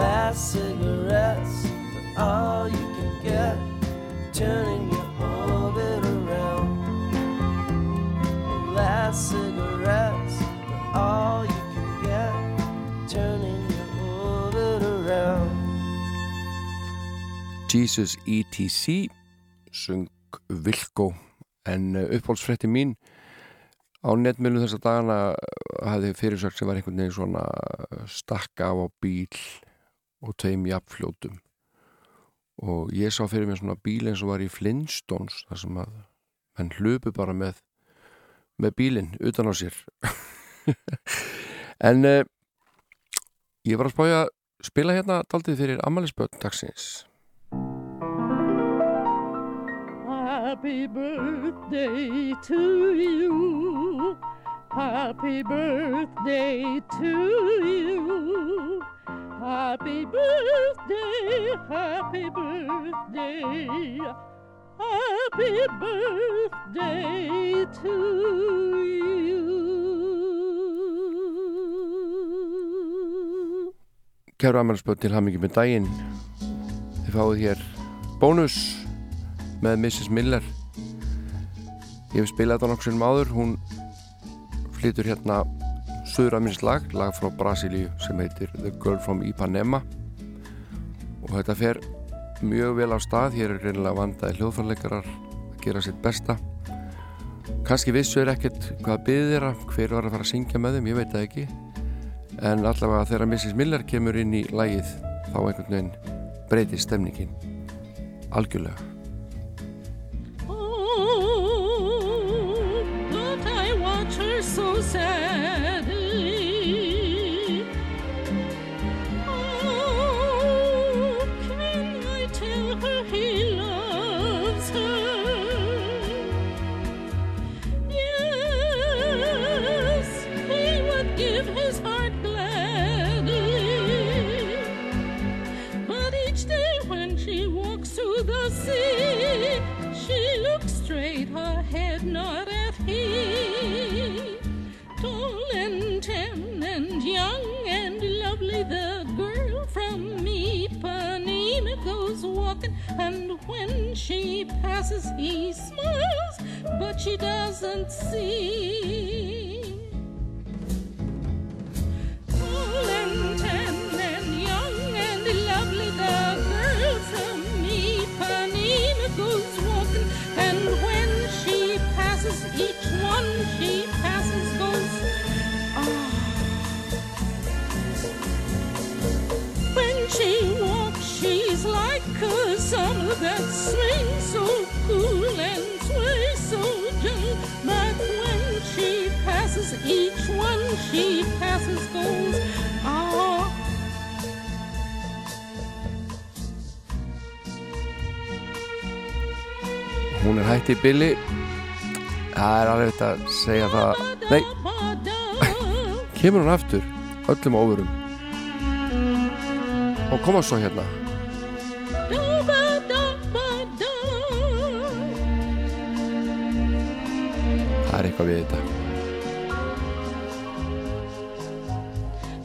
Last cigarettes are all you can get. Turning your orbit around. Last cigarettes are all you can get. Turning your orbit around. Jesus ETC sung Vilko en uh, uppáhaldsfrétti mín á netmjölum þessa dagana hafði fyrirsögn sem var einhvern veginn svona stakka af á bíl og tveim jafnfljótum og ég sá fyrir mér svona bíl eins og var í Flintstones þar sem að menn hlupu bara með með bílinn utan á sér (laughs) en uh, ég var að spája spila hérna daldið fyrir Amalisbjörn dagsins Happy birthday to you. Happy birthday to you. Happy birthday, happy birthday. Happy birthday to you. Kæru Amalisbjörn til hamingi með daginn þið fáið hér bónus með Mrs. Miller ég hef spilað þetta nokkur sinnum áður hún flytur hérna Suðramins lag, lag frá Brasilíu sem heitir The Girl from Ipanema. Og þetta fer mjög vel á stað, hér er reynilega vandaði hljóðfarleikarar að gera sitt besta. Kannski vissu er ekkert hvað byggðir þeirra, hver var að fara að syngja með þeim, ég veit það ekki. En allavega þegar Mrs. Miller kemur inn í lagið þá einhvern veginn breytir stemningin. Algjörlega and when she passes, he smiles, but she doesn't see. Tall and tan and young and lovely, the girl from Ipanema goes walking, and when she passes, each one she a summer that swings so cool and sways so gentle. But when she passes, each one she passes goes. Ah. hún er hætti billi það er alveg þetta að segja það nei kemur hún aftur öllum óverum og koma svo hérna það er eitthvað við þetta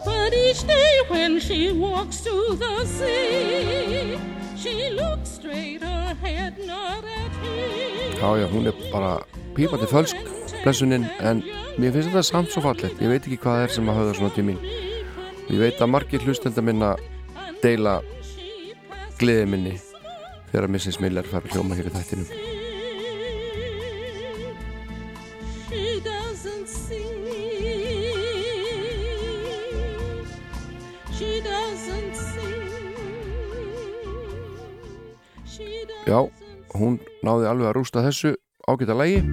But each day when she walks through the sea, she looks straight ahead, not at him. já já hún er bara pípandi fölsk blessunin en mér finnst þetta samt svo fallegt ég veit ekki hvað það er sem að höfða svona til mín og ég veit að margir hlustenda minna deila gleði minni þegar Mrs. Miller fær hljóma hér í þættinum Já, hún náði alveg að rústa þessu ágæta lægi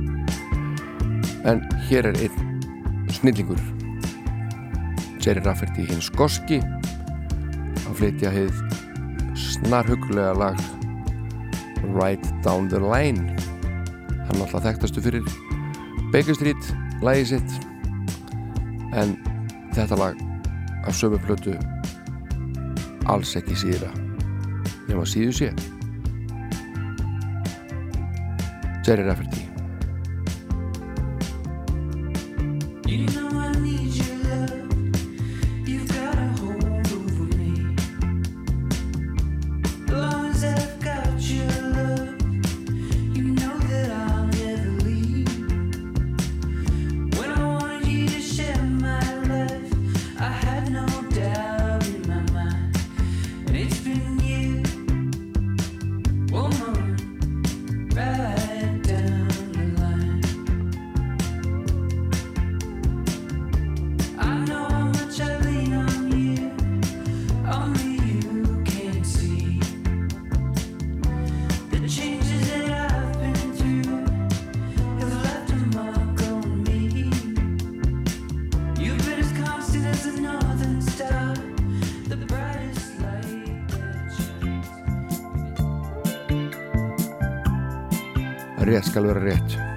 en hér er einn snillingur. Jerry Rafferty hinn Skoski. Að flytja heið snarhugulega lag Right Down the Line. Hann alltaf þekktastu fyrir Baker Street lagið sitt. En þetta lag af sömu plötu alls ekki síðra nema síðu sé. Jerry Rafferty. Skal vera rétt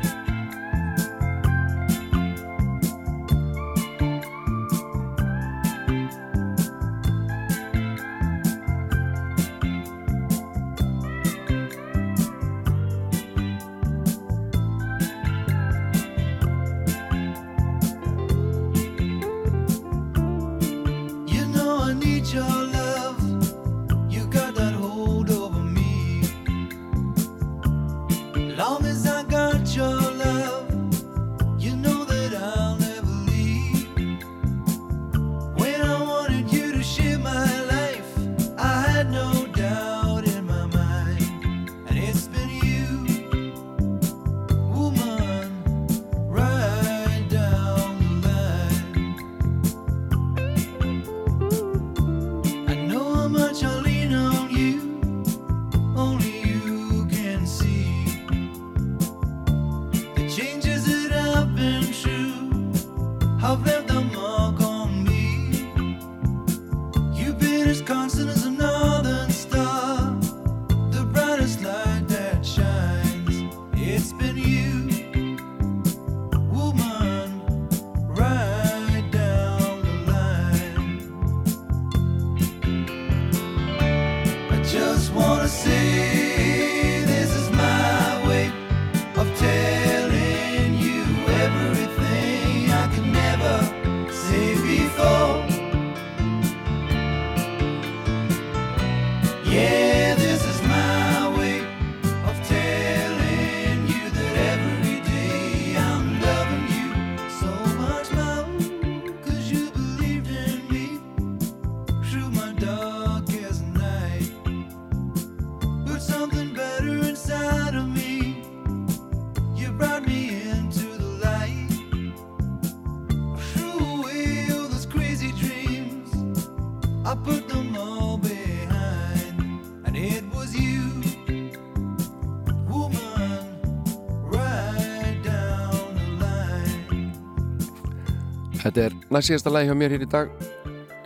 Næst síðasta lægi hjá mér hér í dag.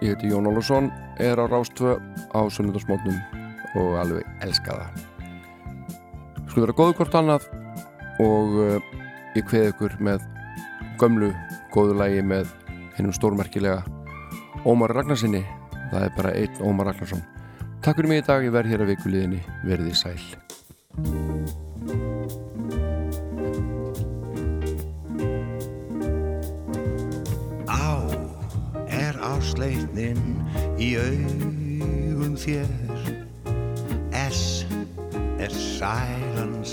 Ég heiti Jón Olsson er á Rástvö á Sunnundarsmótnum og alveg elska það. Skulum vera góðu hvort annað og eh, ég hveði ykkur með gömlu góðu lægi með hennum stórmerkilega Ómar Ragnarssoni það er bara einn Ómar Ragnarsson. Takk fyrir mig í dag, ég verð hér að vikulíðinni verðið sæl.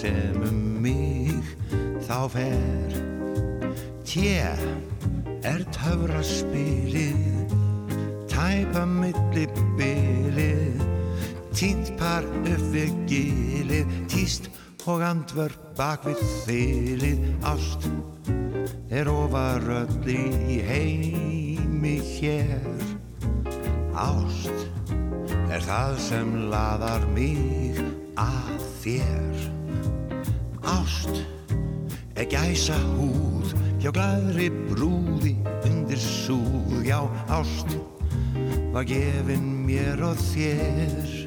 sem um mig þá fer. Tjé er töfraspilið tæpa milli bilið. Tínt par upp við gilið tíst og andvörp bak við þilið. Allt er ofaröll í heimi hér. Ást er það sem laðar mig að þér ást. Er gæsa húð hjá glæðri brúði undir súð, já ást var gefin mér og þér.